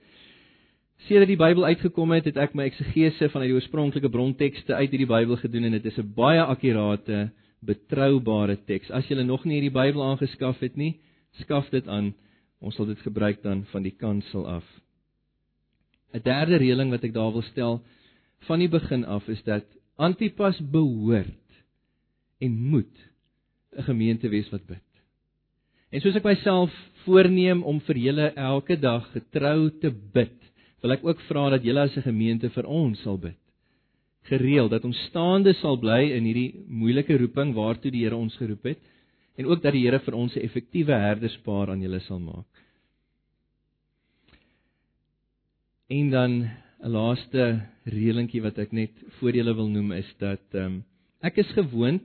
Sedert die Bybel uitgekom het, het ek my eksegese van uit die oorspronklike brontekste uit hierdie Bybel gedoen en dit is 'n baie akkurate, betroubare teks. As jy nog nie hierdie Bybel aangeskaf het nie, skaf dit aan. Ons sal dit gebruik dan van die kansel af. 'n Derde reëling wat ek daar wil stel van die begin af is dat Antipas behoort en moet 'n gemeente wees wat bid. En soos ek myself voorneem om vir julle elke dag getrou te bid, wil ek ook vra dat julle as 'n gemeente vir ons sal bid. Gereeld dat ons staande sal bly in hierdie moeilike roeping waartoe die Here ons geroep het en ook dat die Here vir ons 'n effektiewe herderspaar aan julle sal maak. En dan 'n laaste reëlingkie wat ek net voor julle wil noem is dat ehm um, ek is gewoond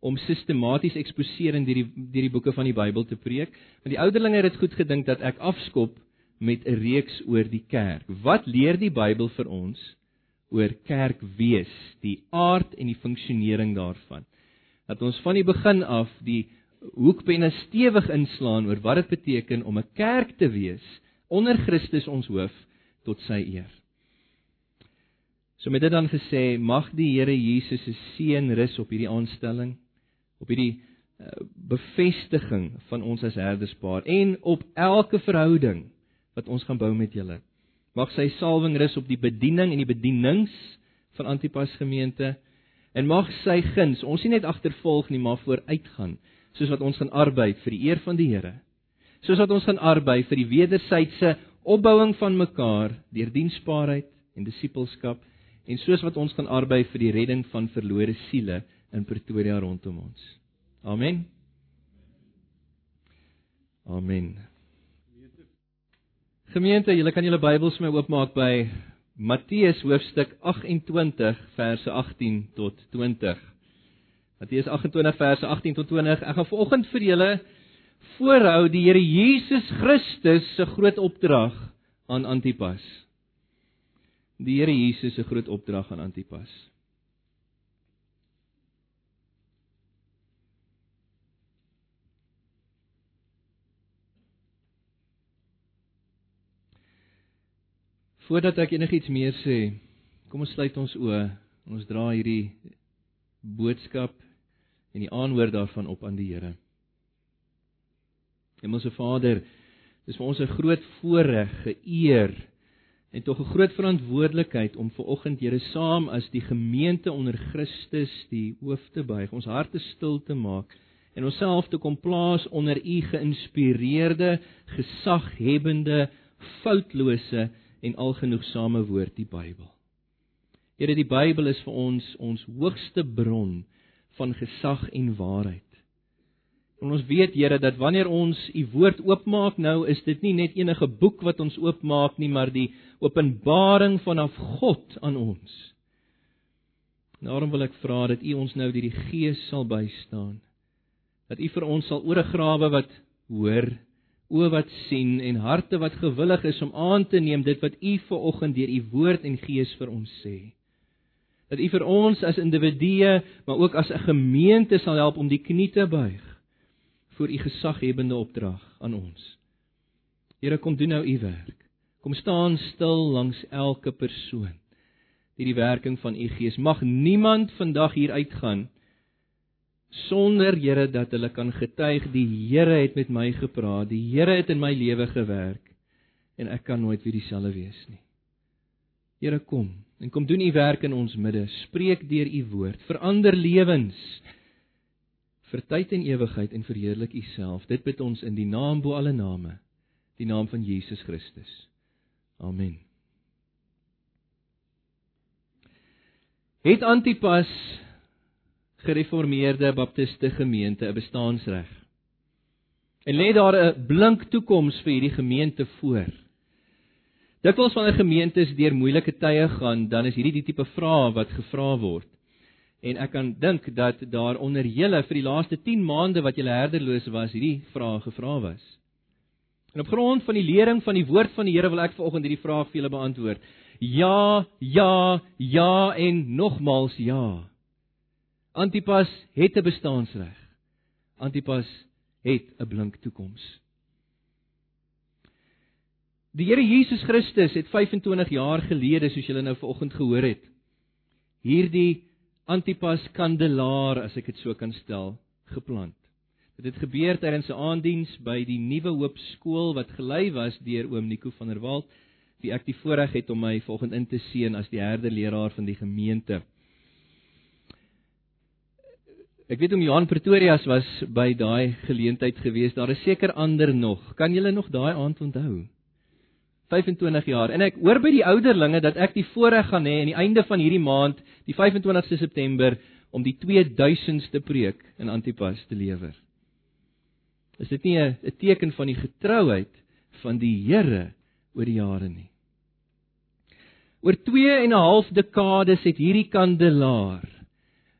om sistematies eksposeerend deur die deur die boeke van die Bybel te preek, want die ouderlinge het dit goed gedink dat ek afskop met 'n reeks oor die kerk. Wat leer die Bybel vir ons oor kerk wees, die aard en die funksionering daarvan? Dat ons van die begin af die hoekpenne stewig inslaan oor wat dit beteken om 'n kerk te wees onder Christus ons hoof tot sy eer. So met dit dan gesê, mag die Here Jesus se seën rus op hierdie aanstelling, op hierdie uh, bevestiging van ons as herderspaar en op elke verhouding wat ons gaan bou met julle. Mag sy salwing rus op die bediening en die bedienings van Antipas gemeente en mag sy guns ons nie net agtervolg nie, maar vooruitgaan, soos wat ons gaan arbei vir die eer van die Here. Soos wat ons gaan arbei vir die wederwysige opbouing van mekaar deur diensbaarheid en disippelskap en soos wat ons gaan arbei vir die redding van verlore siele in Pretoria rondom ons. Amen. Amen. Gemeente, julle kan julle Bybels my oopmaak by Matteus hoofstuk 28 verse 18 tot 20. Matteus 28 verse 18 tot 20. Ek gaan vanoggend vir julle voorhou die Here Jesus Christus se groot opdrag aan Antipas. Die Here Jesus se groot opdrag aan Antipas. Voordat ek enigiets meer sê, kom ons sluit ons oë. Ons dra hierdie boodskap en die aanhoor daarvan op aan die Here. Hemelse Vader, dis vir ons 'n groot voorreg, geëer en tog 'n groot verantwoordelikheid om ver oggend Here saam as die gemeente onder Christus die hoof te buig, ons harte stil te maak en onsself te kom plaas onder u geïnspireerde, gesaghebende, foutlose en algenoegsame woord die Bybel. Here die Bybel is vir ons ons hoogste bron van gesag en waarheid. En ons weet Here dat wanneer ons u woord oopmaak nou is dit nie net enige boek wat ons oopmaak nie maar die openbaring vanaf God aan ons. Daarom wil ek vra dat u ons nou deur die Gees sal bystaan. Dat u vir ons sal oorgrawe wat hoor oë wat sien en harte wat gewillig is om aan te neem dit wat u ver oggend deur u woord en gees vir ons sê. Dat U vir ons as individue, maar ook as 'n gemeente sal help om die knie te buig voor U gesaghebende opdrag aan ons. Here, kom doen nou U werk. Kom staan stil langs elke persoon. Deur die werking van U Gees mag niemand vandag hier uitgaan sonder Here dat hulle kan getuig die Here het met my gepraat, die Here het in my lewe gewerk en ek kan nooit weer dieselfde wees nie. Here kom en kom doen u werk in ons midde. Spreek deur u woord, verander lewens vir tyd en ewigheid en verheerlik u self. Dit bid ons in die naam bo alle name, die naam van Jesus Christus. Amen. Het Antipas gereformeerde baptiste gemeente 'n bestaansreg? En lê daar 'n blink toekoms vir hierdie gemeente voor? Dikwels wanneer gemeentes deur moeilike tye gaan, dan is hierdie die tipe vrae wat gevra word. En ek kan dink dat daar onder julle vir die laaste 10 maande wat julle herderloos was, hierdie vrae gevra was. En op grond van die lering van die woord van die Here wil ek vanoggend hierdie vraag vir julle beantwoord. Ja, ja, ja en nogmals ja. Antipas het 'n bestaansreg. Antipas het 'n blink toekoms. Die Here Jesus Christus het 25 jaar gelede, soos julle nou vanoggend gehoor het, hierdie Antipas kandelaar, as ek dit so kan stel, geplant. Dit het gebeur tydens 'n aanddiens by die Nuwe Hoop skool wat gelei was deur oom Nico van der Walt, wie ek die voorreg het om my vanoggend in te seën as die herderleraar van die gemeente. Ek weet om Johan Pretorius was by daai geleentheid gewees. Daar is seker ander nog. Kan julle nog daai aand onthou? 25 jaar. En ek hoor by die ouderlinge dat ek die voorreg gaan hê aan die einde van hierdie maand, die 25ste September, om die 2000ste preek in Antipas te lewer. Is dit nie 'n teken van die getrouheid van die Here oor die jare nie? Oor 2 en 'n half dekades het hierdie kandelaar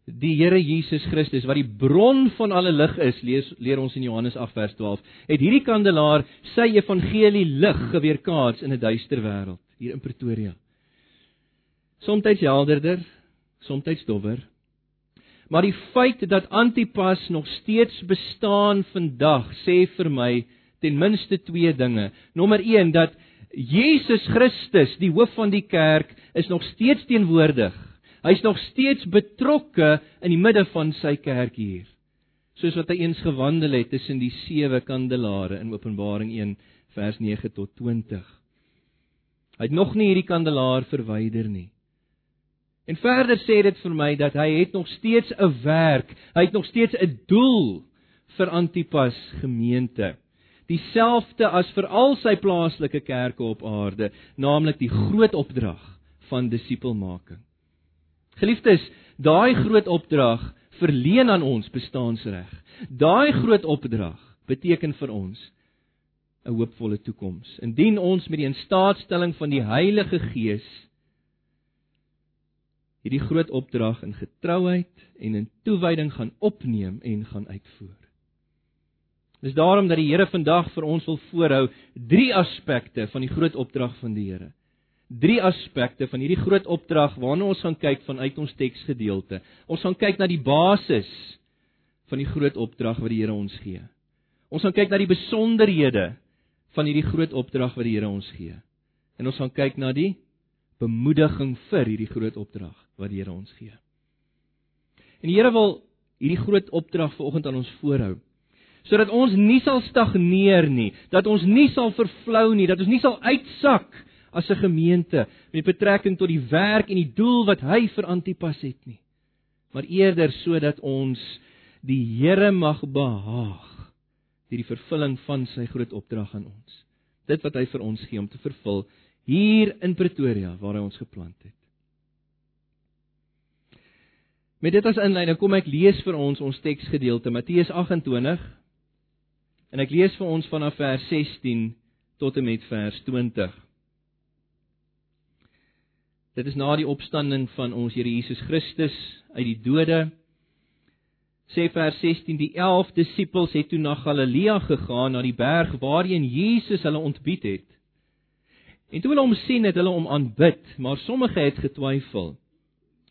die Here Jesus Christus wat die bron van alle lig is, lees leer ons in Johannes 8 vers 12, het hierdie kandelaar sy evangelie lig geweerkaats in 'n duister wêreld hier in Pretoria. Somstyds helderder, somstyds dowwer. Maar die feit dat Antipas nog steeds bestaan vandag sê vir my ten minste twee dinge. Nommer 1 dat Jesus Christus, die hoof van die kerk, is nog steeds teenwoordig Hy's nog steeds betrokke in die midde van sy kerk hier. Soos wat hy eens gewandel het tussen die sewe kandelare in Openbaring 1 vers 9 tot 20. Hy het nog nie hierdie kandelaar verwyder nie. En verder sê dit vir my dat hy het nog steeds 'n werk, hy het nog steeds 'n doel vir Antipas gemeente. Dieselfde as vir al sy plaaslike kerke op aarde, naamlik die groot opdrag van disipelmaking. Geliefdes, daai groot opdrag verleen aan ons bestaansreg. Daai groot opdrag beteken vir ons 'n hoopvolle toekoms. Indien ons met die instaatstelling van die Heilige Gees hierdie groot opdrag in getrouheid en in toewyding gaan opneem en gaan uitvoer. Dis daarom dat die Here vandag vir ons wil voorhou drie aspekte van die groot opdrag van die Here drie aspekte van hierdie groot opdrag waarna ons gaan kyk vanuit ons teksgedeelte. Ons gaan kyk na die basis van die groot opdrag wat die Here ons gee. Ons gaan kyk na die besonderhede van hierdie groot opdrag wat die Here ons gee. En ons gaan kyk na die bemoediging vir hierdie groot opdrag wat die Here ons gee. En die Here wil hierdie groot opdrag vanoggend aan ons voorhou sodat ons nie sal stagneer nie, dat ons nie sal vervlou nie, dat ons nie sal uitsak as 'n gemeente met betrekking tot die werk en die doel wat hy vir Antipas het nie. Maar eerder sodat ons die Here mag behaag deur die vervulling van sy groot opdrag aan ons. Dit wat hy vir ons gee om te vervul hier in Pretoria waar hy ons geplant het. Met dit as inleiding kom ek lees vir ons ons teksgedeelte Matteus 28 en ek lees vir ons vanaf vers 16 tot en met vers 20. Dit is na die opstanding van ons Here Jesus Christus uit die dode. Sê vers 16 die 11 disippels het toe na Galilea gegaan na die berg waarheen Jesus hulle ontbied het. En toe hulle hom sien het hulle hom aanbid, maar sommige het getwyfel.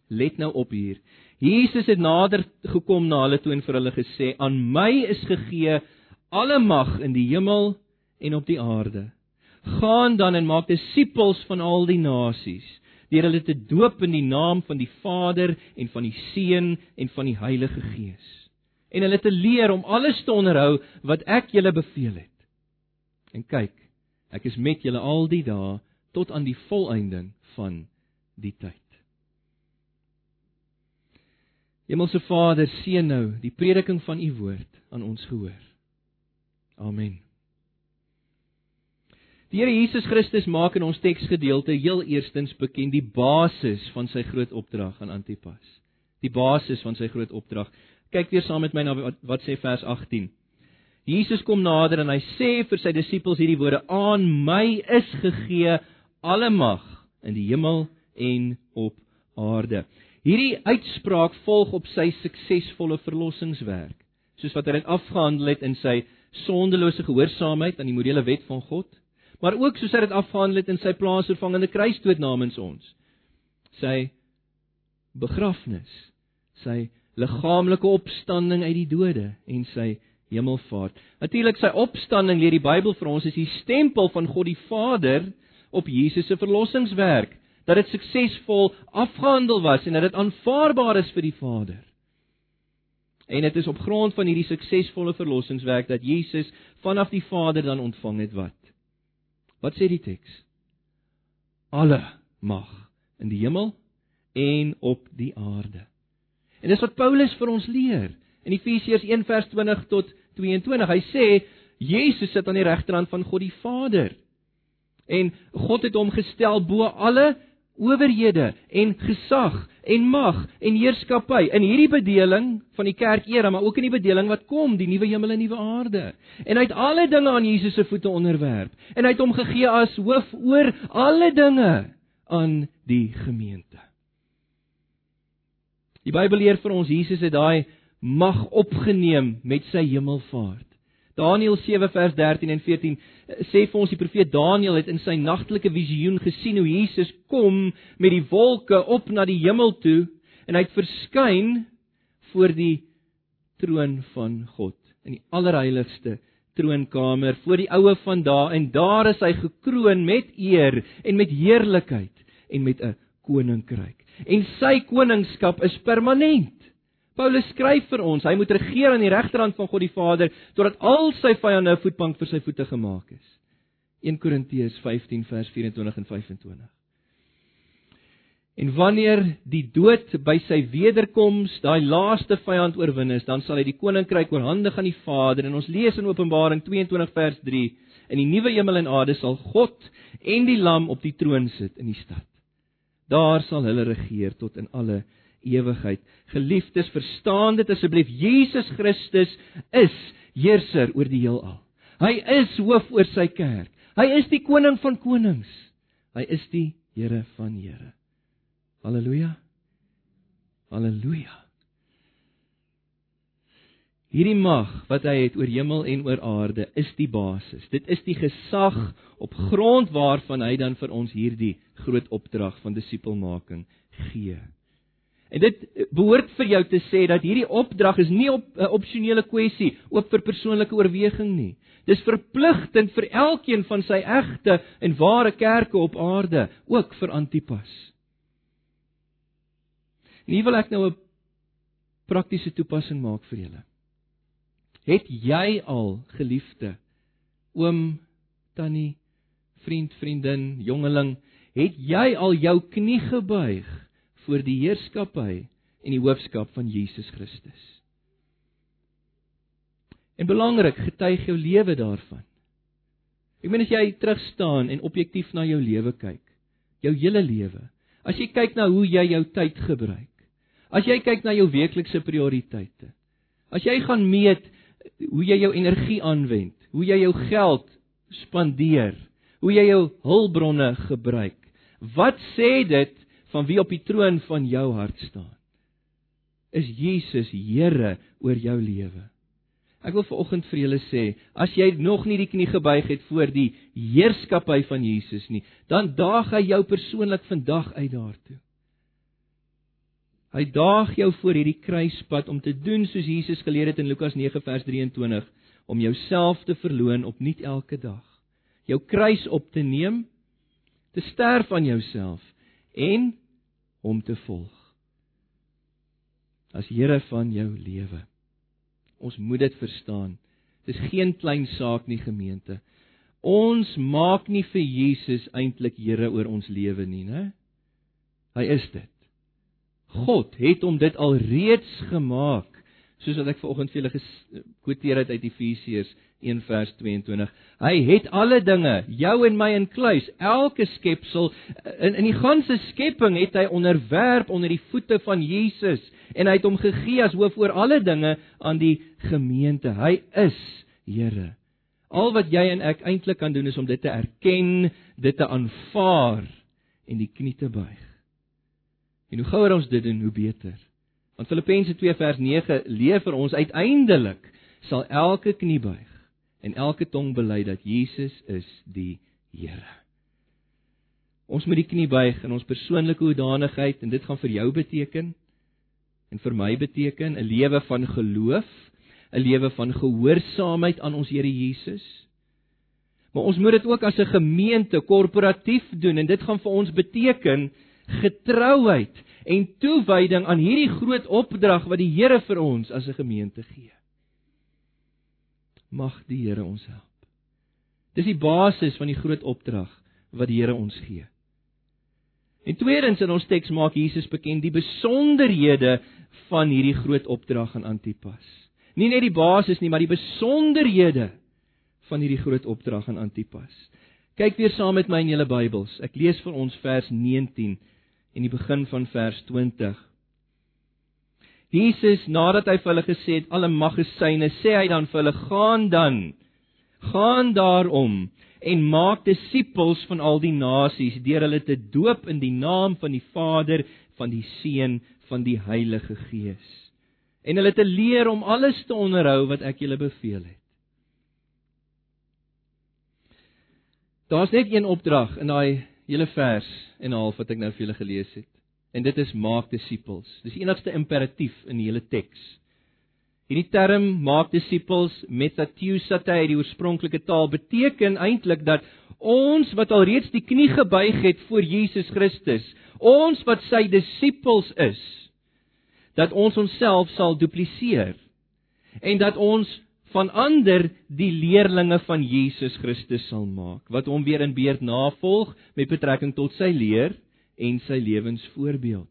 Let nou op hier. Jesus het nader gekom na hulle toe en vir hulle gesê: "Aan my is gegee alle mag in die hemel en op die aarde. Gaan dan en maak disippels van al die nasies, deur hulle te doop in die naam van die Vader en van die Seun en van die Heilige Gees." En hulle te leer om alles te onderhou wat ek julle beveel het. En kyk, ek is met julle al die dae tot aan die volëinding van die tyd. Hemelse Vader, seën nou die prediking van u woord aan ons gehoor. Amen. Die Here Jesus Christus maak in ons teksgedeelte heel eerstens bekend die basis van sy groot opdrag aan Antipas. Die basis van sy groot opdrag. Kyk weer saam met my na wat, wat sê vers 18. Jesus kom nader en hy sê vir sy disippels hierdie woorde: "Aan my is gegee alle mag in die hemel en op aarde." Hierdie uitspraak volg op sy suksesvolle verlossingswerk, soos wat hy dit afgehandel het in sy sondelose gehoorsaamheid aan die morele wet van God, maar ook soos hy dit afgehandel het in sy plaasvervangende kruisdood namens ons. Sy begrafnis, sy liggaamlike opstanding uit die dode en sy hemelvaart. Natuurlik sy opstanding leer die Bybel vir ons is die stempel van God die Vader op Jesus se verlossingswerk dat dit suksesvol afgehandel was en dat dit aanvaarbaar is vir die Vader. En dit is op grond van hierdie suksesvolle verlossingswerk dat Jesus vanaf die Vader dan ontvang het wat? Wat sê die teks? Alle mag in die hemel en op die aarde. En dis wat Paulus vir ons leer in Efesiërs 1:20 tot 22. Hy sê Jesus sit aan die regterhand van God die Vader. En God het hom gestel bo alle owerhede en gesag en mag en heerskappy in hierdie bedeling van die kerk era maar ook in die bedeling wat kom die nuwe hemel en nuwe aarde. En hy het alle dinge aan Jesus se voete onderwerp. En hy het hom gegee as hoof oor alle dinge aan die gemeente. Die Bybel leer vir ons Jesus het daai mag opgeneem met sy hemelvaart Daniël 7 vers 13 en 14 eh, sê vir ons die profeet Daniël het in sy nagtelike visioen gesien hoe Jesus kom met die wolke op na die hemel toe en hy het verskyn voor die troon van God in die allerheiligste troonkamer voor die oue van daar. En daar is hy gekroon met eer en met heerlikheid en met 'n koninkryk. En sy koningskap is permanent Paulus skryf vir ons, hy moet regeer aan die regterhand van God die Vader totdat al sy vyande 'n voetbank vir sy voete gemaak is. 1 Korintiërs 15 vers 24 en 25. En wanneer die dood by sy wederkoms daai laaste vyand oorwin is, dan sal hy die koninkryk oorhandig aan die Vader. En ons lees in Openbaring 22 vers 3: In die nuwe hemel en aarde sal God en die Lam op die troon sit in die stad. Daar sal hulle regeer tot in alle ewigheid. Geliefdes, verstaan dit asseblief. Jesus Christus is heerser oor die heelal. Hy is hoof oor sy kerk. Hy is die koning van konings. Hy is die Here van Here. Halleluja. Halleluja. Hierdie mag wat hy het oor hemel en oor aarde is die basis. Dit is die gesag op grond waarvan hy dan vir ons hierdie groot opdrag van disipelmaking gee. En dit behoort vir jou te sê dat hierdie opdrag is nie op 'n uh, opsionele kwessie oop vir persoonlike oorweging nie. Dis verpligtend vir elkeen van sy egte en ware kerke op aarde, ook vir Antipas. Nie wil ek nou 'n praktiese toepassing maak vir julle. Het jy al geliefde oom, tannie, vriend, vriendin, jongeling, het jy al jou knie gebuig voor die heerskappy en die hoofskap van Jesus Christus. En belangrik, getuig jou lewe daarvan. Ek meen as jy terug staan en objektief na jou lewe kyk, jou hele lewe. As jy kyk na hoe jy jou tyd gebruik. As jy kyk na jou weeklikse prioriteite. As jy gaan meet hoe jy jou energie aanwend, hoe jy jou geld spandeer, hoe jy jou hulpbronne gebruik. Wat sê dit van wie op die troon van jou hart staan. Is Jesus Here oor jou lewe? Ek wil vanoggend vir julle sê, as jy nog nie die knie gebuig het voor die heerskappy van Jesus nie, dan daag hy jou persoonlik vandag uit daartoe. Hy daag jou voor hierdie kruispad om te doen soos Jesus geleer het in Lukas 9 vers 23 om jouself te verloon opnuut elke dag. Jou kruis op te neem, te sterf aan jouself en hom te volg. As Here van jou lewe. Ons moet dit verstaan. Dis geen klein saak nie gemeente. Ons maak nie vir Jesus eintlik Here oor ons lewe nie, né? Hy is dit. God het hom dit al reeds gemaak, soos wat ek vanoggend vir julle gekwoteer het uit Efesiërs 1 vers 22. Hy het alle dinge, jou en my in kluis, elke skepsel in in die ganse skepping het hy onderwerp onder die voete van Jesus en hy het hom gegee as hoof oor alle dinge aan die gemeente. Hy is Here. Al wat jy en ek eintlik kan doen is om dit te erken, dit te aanvaar en die knie te buig. En hoe gouer ons dit doen, hoe beter. Want Filippense 2 vers 9 leer vir ons uiteindelik sal elke knie buig en elke tong bely dat Jesus is die Here. Ons moet die knie buig in ons persoonlike hoedanigheid en dit gaan vir jou beteken en vir my beteken 'n lewe van geloof, 'n lewe van gehoorsaamheid aan ons Here Jesus. Maar ons moet dit ook as 'n gemeente korporatief doen en dit gaan vir ons beteken getrouheid en toewyding aan hierdie groot opdrag wat die Here vir ons as 'n gemeente gee. Mag die Here ons help. Dis die basis van die groot opdrag wat die Here ons gee. En tweedens in ons teks maak Jesus bekend die besonderhede van hierdie groot opdrag aan Antipas. Nie net die basis nie, maar die besonderhede van hierdie groot opdrag aan Antipas. Kyk weer saam met my in julle Bybels. Ek lees vir ons vers 19 en die begin van vers 20. Jesus nadat hy vir hulle gesê het alle mag is syne, sê hy dan vir hulle: "Gaan dan. Gaan daarom en maak disippels van al die nasies deur hulle te doop in die naam van die Vader, van die Seun, van die Heilige Gees. En hulle te leer om alles te onderhou wat ek julle beveel het." Daar's net een opdrag in daai hele vers en 'n half wat ek nou vir julle gelees het. En dit is maak disippels. Dis die enigste imperatief in die hele teks. Hierdie term maak disippels metatiusate uit die oorspronklike taal beteken eintlik dat ons wat alreeds die knie gebuig het voor Jesus Christus, ons wat sy disippels is, dat ons onsself sal dupliseer en dat ons van ander die leerlinge van Jesus Christus sal maak wat hom weer in beerd navolg met betrekking tot sy leer en sy lewensvoorbeeld.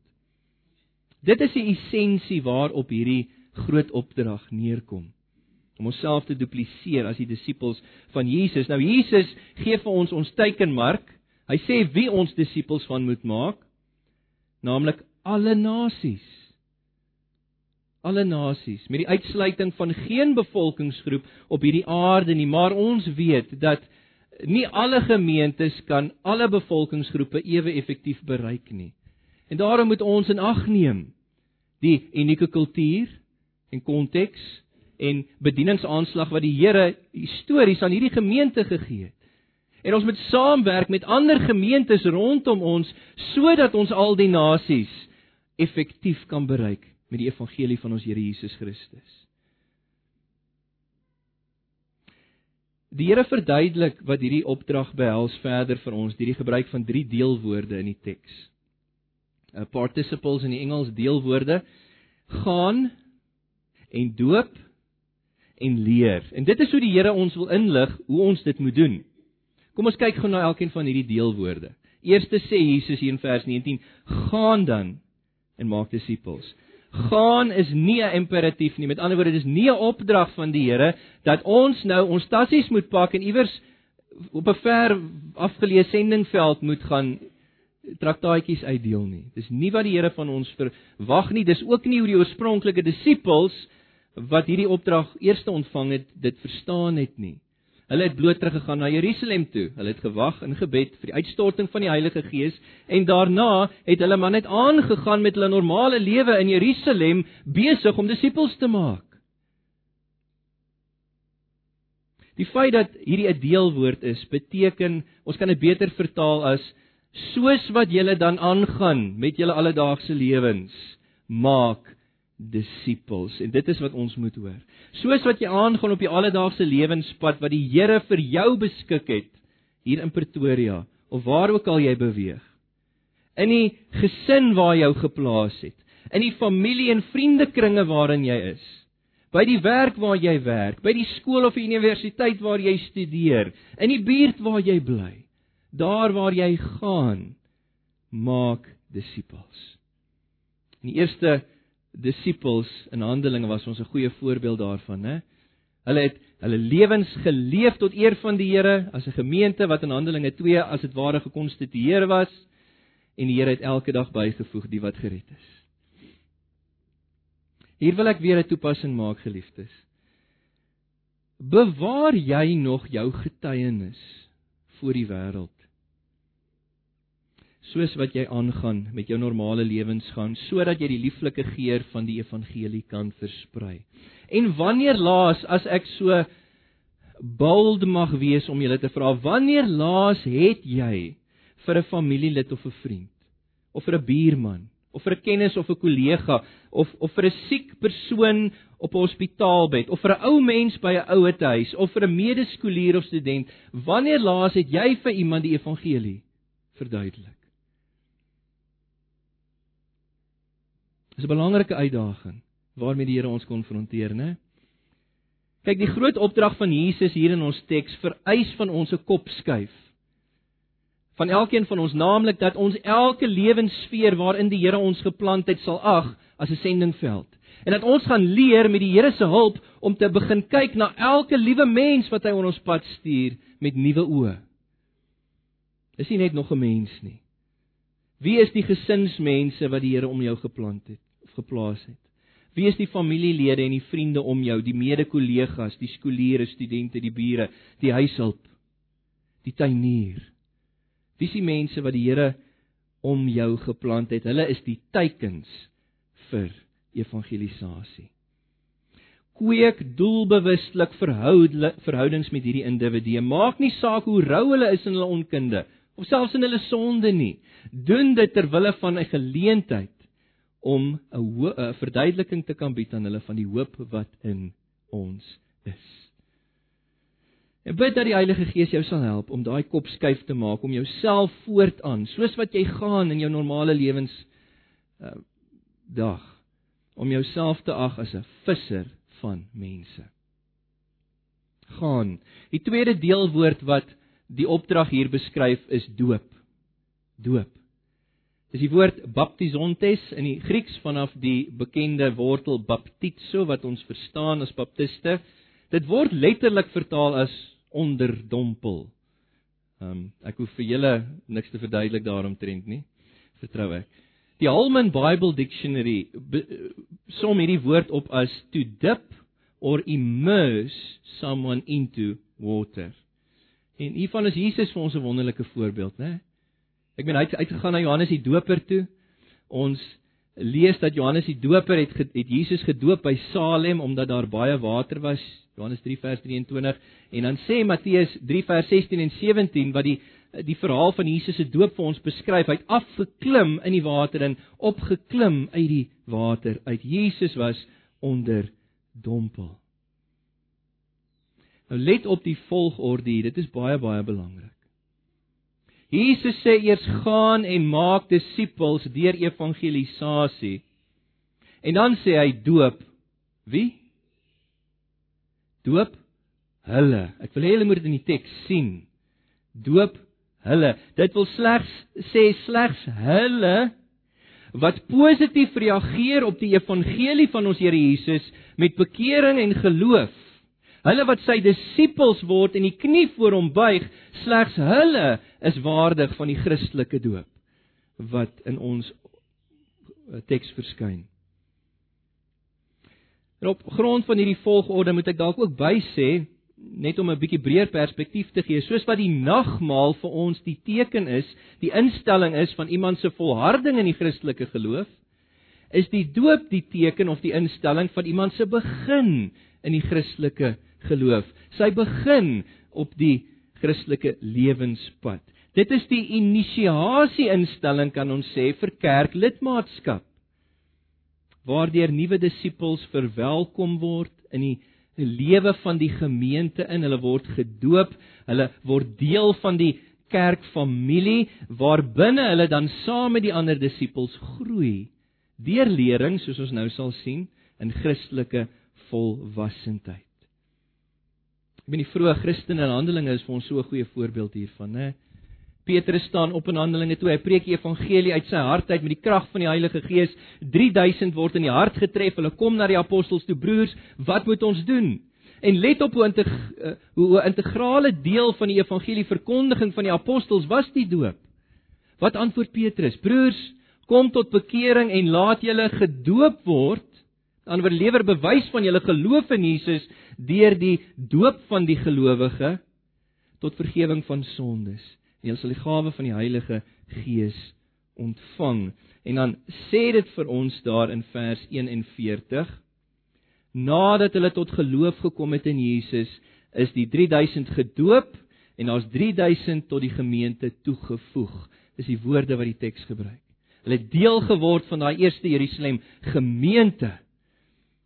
Dit is die essensie waarop hierdie groot opdrag neerkom om onsself te dupliseer as die disippels van Jesus. Nou Jesus gee vir ons ons teikenmark. Hy sê wie ons disippels van moet maak, naamlik alle nasies alle nasies met die uitsluiting van geen bevolkingsgroep op hierdie aarde nie maar ons weet dat nie alle gemeentes kan alle bevolkingsgroepe ewe effektief bereik nie en daarom moet ons in ag neem die unieke kultuur en konteks en bedieningsaanslag wat die Here histories aan hierdie gemeente gegee het en ons moet saamwerk met ander gemeentes rondom ons sodat ons al die nasies effektief kan bereik met die evangelie van ons Here Jesus Christus. Die Here verduidelik wat hierdie opdrag behels verder vir ons deur die gebruik van drie deelwoorde in die teks. uh, Participles in die Engels deelwoorde gaan en doop en leer. En dit is hoe die Here ons wil inlig hoe ons dit moet doen. Kom ons kyk gou na elkeen van hierdie deelwoorde. Eerste sê Jesus hier in vers 19: "Gaan dan en maak disippels." Gaan is nie 'n imperatief nie. Met ander woorde, dis nie 'n opdrag van die Here dat ons nou ons tassies moet pak en iewers op 'n ver afgeleë sendingveld moet gaan traktaatjies uitdeel nie. Dis nie wat die Here van ons verwag nie. Dis ook nie hoe die oorspronklike disippels wat hierdie opdrag eerste ontvang het, dit verstaan het nie. Hulle het bloot teruggegaan na Jerusalem toe. Hulle het gewag in gebed vir die uitstorting van die Heilige Gees en daarna het hulle maar net aangegaan met hulle normale lewe in Jerusalem besig om disippels te maak. Die feit dat hierdie 'n deelwoord is, beteken ons kan dit beter vertaal as soos wat julle dan aangaan met julle alledaagse lewens, maak disippels. En dit is wat ons moet hoor. Soos wat jy aangaan op die alledaagse lewenspad wat die Here vir jou beskik het hier in Pretoria of waar ook al jy beweeg. In die gesin waar jy geplaas het, in die familie en vriendekringe waarin jy is, by die werk waar jy werk, by die skool of die universiteit waar jy studeer, in die buurt waar jy bly, daar waar jy gaan, maak disippels. Die eerste disippels in Handelinge was ons 'n goeie voorbeeld daarvan, né? Hulle het hulle lewens geleef tot eer van die Here as 'n gemeente wat in Handelinge 2 as dit ware gekonstitueer was en die Here het elke dag bygevoeg die wat gered is. Hier wil ek weer 'n toepassing maak, geliefdes. Bewaar jy nog jou getuienis voor die wêreld? Soos wat jy aangaan met jou normale lewensgang sodat jy die lieflike geur van die evangelie kan versprei. En wanneer laas as ek so bold mag wees om julle te vra, wanneer laas het jy vir 'n familielid of 'n vriend of vir 'n buurman of vir 'n kennis of 'n kollega of of vir 'n siek persoon op 'n hospitaalbed of vir 'n ou mens by 'n ouetehuis of vir 'n medeskolier of student, wanneer laas het jy vir iemand die evangelie verduidelik? Dis 'n belangrike uitdaging waarmee die Here ons konfronteer, né? Kyk, die groot opdrag van Jesus hier in ons teks vereis van ons 'n kop skuif. Van elkeen van ons, naamlik dat ons elke lewenssfeer waarin die Here ons geplant het, sal ag as 'n sendingveld. En dat ons gaan leer met die Here se hulp om te begin kyk na elke liewe mens wat hy op ons pad stuur met nuwe oë. Dis nie net nog 'n mens nie. Wie is die gesinsmense wat die Here om jou geplant het? Geplaas het. Wie is die familielede en die vriende om jou, die mede-kollegas, die skooliere, studente, die bure, die huishulp, die tuinier? Wie is die mense wat die Here om jou geplant het? Hulle is die teikens vir evangelisasie. Kweek doelbewustelik verhoudings met hierdie individue. Maak nie saak hoe rou hulle is in hulle onkunde of selfs in hulle sonde nie. Doen dit ter wille van 'n geleentheid om 'n verduideliking te kan bied aan hulle van die hoop wat in ons is. En bid dat die Heilige Gees jou sal help om daai kop skuif te maak om jouself voortaan, soos wat jy gaan in jou normale lewens uh, dag, om jouself te ag as 'n visser van mense. Gaan. Die tweede deelwoord wat die opdrag hier beskryf is doop. Doop. Dis die woord baptizontes in die Grieks vanaf die bekende wortel baptizo wat ons verstaan as baptiste. Dit word letterlik vertaal as onderdompel. Ehm um, ek hoef vir julle niks te verduidelik daaromtrent nie. Vertrou ek. Die Holman Bible Dictionary som hierdie woord op as to dip or immerse someone into water. En hiervan is Jesus vir ons 'n wonderlike voorbeeld, né? Ek meen hy het uitgegaan na Johannes die Doper toe. Ons lees dat Johannes die Doper het het Jesus gedoop by Salem omdat daar baie water was. Johannes 3 vers 23 en dan sê Matteus 3 vers 16 en 17 wat die die verhaal van Jesus se doop vir ons beskryf. Hy het afgeklim in die water en opgeklim uit die water. Uit Jesus was onder dompel. Nou let op die volgorde hier. Dit is baie baie belangrik. Jesus sê eers gaan en maak disippels deur evangelisasie. En dan sê hy doop wie? Doop hulle. Ek wil hê julle moet dit in die teks sien. Doop hulle. Dit wil slegs sê slegs hulle wat positief reageer op die evangelie van ons Here Jesus met bekering en geloof Hulle wat sy disippels word en die knie voor hom buig, slegs hulle is waardig van die Christelike doop wat in ons eh, teks verskyn. En op grond van hierdie volgorde moet ek dalk ook bysê net om 'n bietjie breër perspektief te gee, soos wat die nagmaal vir ons die teken is, die instelling is van iemand se volharding in die Christelike geloof, is die doop die teken of die instelling van iemand se begin in die Christelike geloof. Sy begin op die Christelike lewenspad. Dit is die inisiasie instelling kan ons sê vir kerklidmaatskap. waardeur nuwe disippels verwelkom word in die lewe van die gemeente in. Hulle word gedoop, hulle word deel van die kerkfamilie waarbinne hulle dan saam met die ander disippels groei deur lering soos ons nou sal sien in Christelike volwassenheid. Ek bedoel die vroeë Christene in Handelinge is vir ons so 'n goeie voorbeeld hiervan, né? Petrus staan op in Handelinge toe hy preek die evangelie uit sy hart uit met die krag van die Heilige Gees. 3000 word in die hart getref. Hulle kom na die apostels toe, broers, wat moet ons doen? En let op hoe integ eh, hoe 'n integrale deel van die evangelie verkondiging van die apostels was die doop. Wat antwoord Petrus? Broers, kom tot bekering en laat julle gedoop word. Dan word lewer bewys van julle geloof in Jesus deur die doop van die gelowige tot vergifnis van sondes. En julle sal die gawe van die Heilige Gees ontvang. En dan sê dit vir ons daar in vers 41 nadat hulle tot geloof gekom het in Jesus, is die 3000 gedoop en daar's 3000 tot die gemeente toegevoeg. Dis die woorde wat die teks gebruik. Hulle het deel geword van daai eerste Jerusalem gemeente.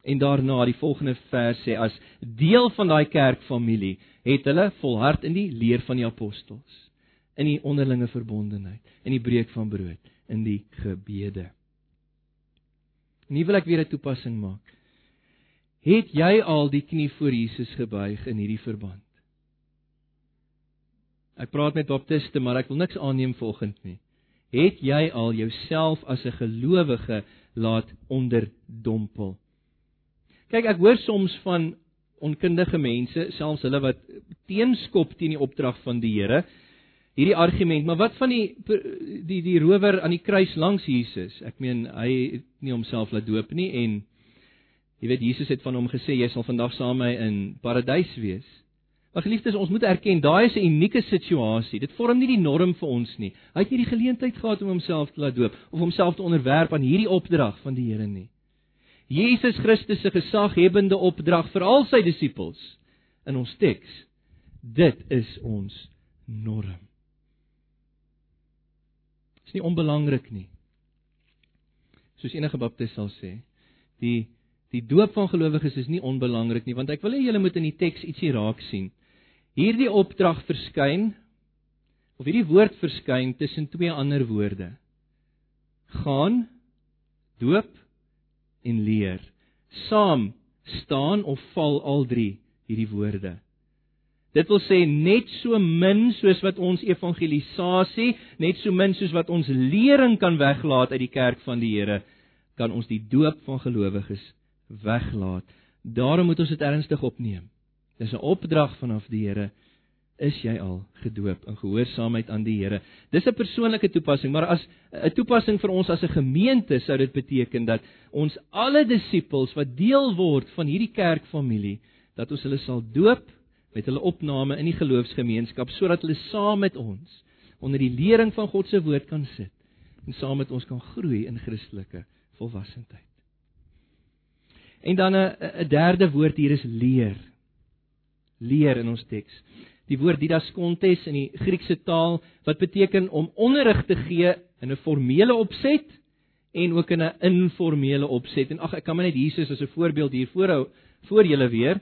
En daarna die volgende vers sê as deel van daai kerkfamilie het hulle volhard in die leer van die apostels, in die onderlinge verbondenheid, in die breek van brood, in die gebede. Nie wil ek weer 'n toepassing maak. Het jy al die knie voor Jesus gebuig in hierdie verband? Ek praat met baptiste, maar ek wil niks aanneem volgens nie. Het jy al jouself as 'n gelowige laat onderdompel? Kyk, ek hoor soms van onkundige mense, selfs hulle wat teenskop teen die opdrag van die Here, hierdie argument, maar wat van die die die rower aan die kruis langs Jesus? Ek meen, hy het nie homself laat doop nie en Jy weet Jesus het van hom gesê jy sal vandag saam met my in paradys wees. Maar geliefdes, ons moet erken, daai is 'n unieke situasie. Dit vorm nie die norm vir ons nie. Hy het nie die geleentheid gehad om homself te laat doop of homself te onderwerp aan hierdie opdrag van die Here nie. Jesus Christus se gesaghebende opdrag vir al sy disippels in ons teks. Dit is ons norm. Dit is nie onbelangrik nie. Soos enige baptis sal sê, die Die doop van gelowiges is nie onbelangrik nie, want ek wil hê julle moet in die teks ietsie raak sien. Hierdie opdrag verskyn of hierdie woord verskyn tussen twee ander woorde. Gaan doop en leer. Saam staan of val al drie hierdie woorde. Dit wil sê net so min soos wat ons evangelisasie, net so min soos wat ons lering kan weglaat uit die kerk van die Here, kan ons die doop van gelowiges weglaat. Daarom moet ons dit ernstig opneem. Dis 'n opdrag vanaf die Here. Is jy al gedoop in gehoorsaamheid aan die Here? Dis 'n persoonlike toepassing, maar as 'n toepassing vir ons as 'n gemeente sou dit beteken dat ons alle disippels wat deel word van hierdie kerkfamilie, dat ons hulle sal doop met hulle opname in die geloofsgemeenskap sodat hulle saam met ons onder die lering van God se woord kan sit en saam met ons kan groei in Christelike volwassenheid. En dan 'n derde woord hier is leer. Leer in ons teks. Die woord didaskontes in die Griekse taal wat beteken om onderrig te gee in 'n formele opset en ook in 'n informele opset. En ag ek kan maar net Jesus as 'n voorbeeld hier voorhou voor julle weer.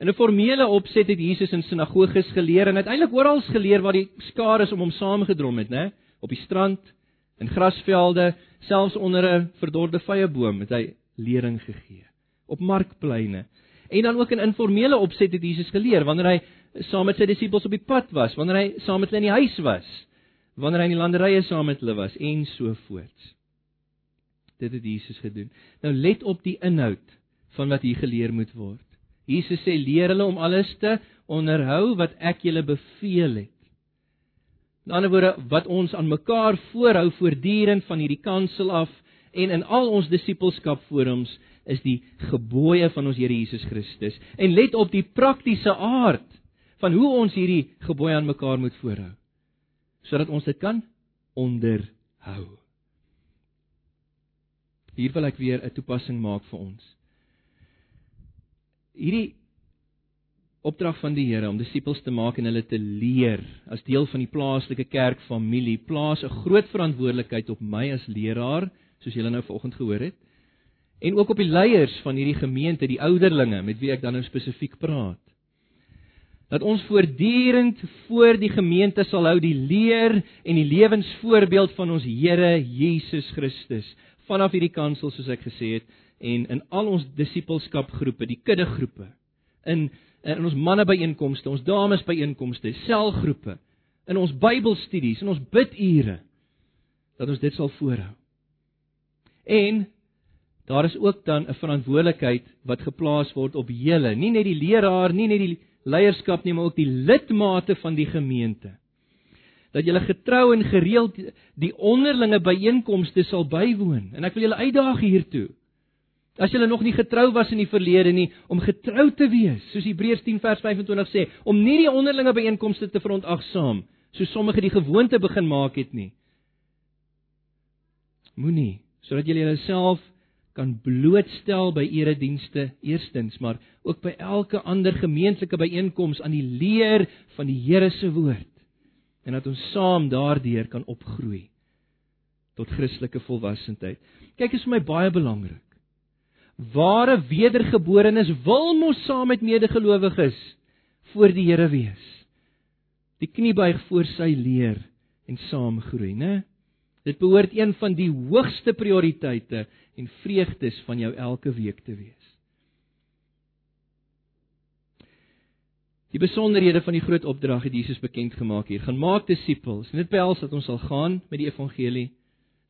In 'n formele opset het Jesus in sinagoges geleer en uiteindelik oral geleer waar die skare om hom saamgedrom het, né? Op die strand, in grasvelde, selfs onder 'n verdorde vyeboom het hy lering gegee op markpleine. En dan ook in informele opset het Jesus geleer wanneer hy saam met sy disippels op die pad was, wanneer hy saam met hulle in die huis was, wanneer hy in die landerye saam met hulle was en so voort. Dit het Jesus gedoen. Nou let op die inhoud van wat hier geleer moet word. Jesus sê leer hulle om alles te onderhou wat ek julle beveel het. In ander woorde wat ons aan mekaar voorhou voortdurend van hierdie kansel af en in al ons disippelskap forums is die gebooie van ons Here Jesus Christus. En let op die praktiese aard van hoe ons hierdie gebooie aan mekaar moet voorhou sodat ons dit kan onderhou. Hier wil ek weer 'n toepassing maak vir ons. Hierdie opdrag van die Here om disippels te maak en hulle te leer as deel van die plaaslike kerkfamilie plaas 'n groot verantwoordelikheid op my as leraar, soos julle nou vanoggend gehoor het en ook op die leiers van hierdie gemeente, die ouderlinge met wie ek dan nou spesifiek praat. Dat ons voortdurend voor die gemeente sal hou die leer en die lewensvoorbeeld van ons Here Jesus Christus vanaf hierdie kansel soos ek gesê het en in al ons disippelskapgroepe, die kuddegroepe, in in ons manne byeenkomste, ons dames byeenkomste, selgroepe, in ons Bybelstudies, in ons bidure dat ons dit sal voorhou. En daar is ook dan 'n verantwoordelikheid wat geplaas word op julle, nie net die leraar, nie net die leierskap nie, maar ook die lidmate van die gemeente. Dat julle getrou en gereeld die onderlinge byeenkomste sal bywoon. En ek wil julle uitdaag hiertoe. As julle nog nie getrou was in die verlede nie, om getrou te wees, soos Hebreërs 10 vers 25 sê, om nie die onderlinge byeenkomste te verontagsaam, soos sommige die gewoonte begin maak het nie. Moenie sodat julle jouself kan blootstel by eredienste eerstens, maar ook by elke ander gemeentelike byeenkoms aan die leer van die Here se woord en dat ons saam daardeur kan opgroei tot Christelike volwassenheid. Kyk, is vir my baie belangrik. Ware wedergeborenes wil mos saam met medegelowiges voor die Here wees. Die knie buig voor sy leer en saam groei, né? Dit behoort een van die hoogste prioriteite en vreugdes van jou elke week te wees. Die besonderhede van die groot opdrag het Jesus bekend gemaak hier. Gaan maak disippels. Dit behels dat ons sal gaan met die evangelie,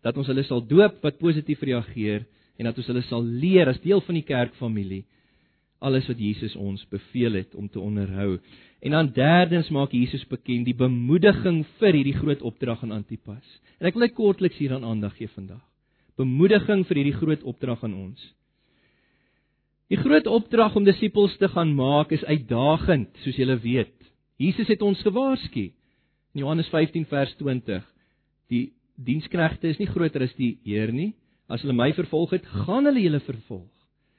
dat ons hulle sal doop wat positief reageer en dat ons hulle sal leer as deel van die kerkfamilie alles wat Jesus ons beveel het om te onderhou. En dan derdens maak Jesus bekend die bemoediging vir hierdie groot opdrag aan Antipas. En ek wil net kortliks hieraan aandag gee vandag. Bemoediging vir hierdie groot opdrag aan ons. Die groot opdrag om disippels te gaan maak is uitdagend, soos julle weet. Jesus het ons gewaarsku. In Johannes 15 vers 20. Die diensknegte is nie groter as die Heer nie. As hulle my vervolg het, gaan hulle julle vervolg.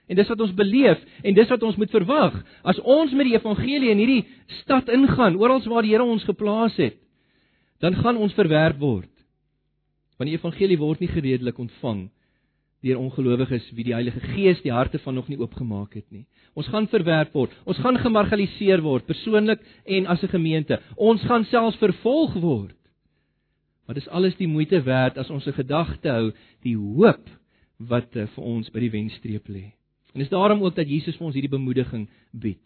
En dis wat ons beleef en dis wat ons moet verwag. As ons met die evangelie in hierdie stad ingaan, oral waar die Here ons geplaas het, dan gaan ons verwerp word. Want die evangelie word nie gereedelik ontvang deur ongelowiges wie die Heilige Gees die harte van nog nie oopgemaak het nie. Ons gaan verwerp word. Ons gaan gemarginaliseer word persoonlik en as 'n gemeente. Ons gaan selfs vervolg word. Maar dis alles die moeite werd as ons 'n gedagte hou die hoop wat uh, vir ons by die wenstreep lê. En dis daarom ook dat Jesus vir ons hierdie bemoediging bied.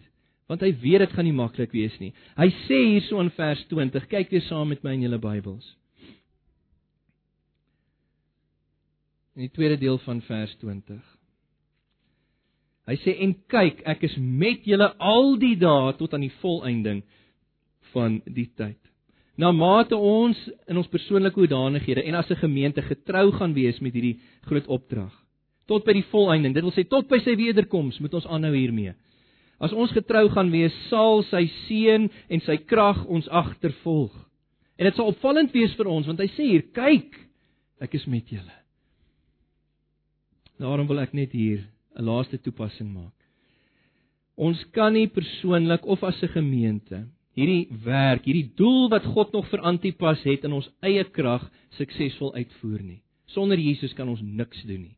Want hy weet dit gaan nie maklik wees nie. Hy sê hierso in vers 20, kyk weer saam met my in julle Bybels. In die tweede deel van vers 20. Hy sê en kyk, ek is met julle al die dae tot aan die volëinding van die tyd na mate ons in ons persoonlike hoedanighede en as 'n gemeente getrou gaan wees met hierdie groot opdrag tot by die volëinding. Dit wil sê tot by sy wederkoms moet ons aanhou hiermee. As ons getrou gaan wees sal sy seën en sy krag ons agtervolg en dit sal opvallend wees vir ons want hy sê hier kyk ek is met julle. Daarom wil ek net hier 'n laaste toepassing maak. Ons kan nie persoonlik of as 'n gemeente hierdie werk, hierdie doel wat God nog vir Antipas het in ons eie krag suksesvol uitvoer nie. Sonder Jesus kan ons niks doen nie.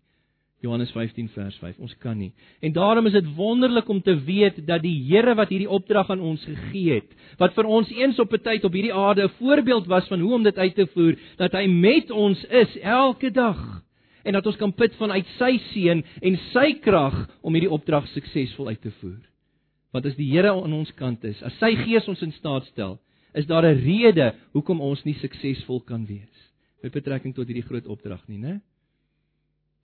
Johannes 15 vers 5. Ons kan nie. En daarom is dit wonderlik om te weet dat die Here wat hierdie opdrag aan ons gegee het, wat vir ons eens op 'n tyd op hierdie aarde 'n voorbeeld was van hoe om dit uit te voer, dat hy met ons is elke dag en dat ons kan put vanuit sy seën en sy krag om hierdie opdrag suksesvol uit te voer. Want as die Here aan ons kant is, as sy Gees ons in staat stel, is daar 'n rede hoekom ons nie suksesvol kan wees met betrekking tot hierdie groot opdrag nie, né?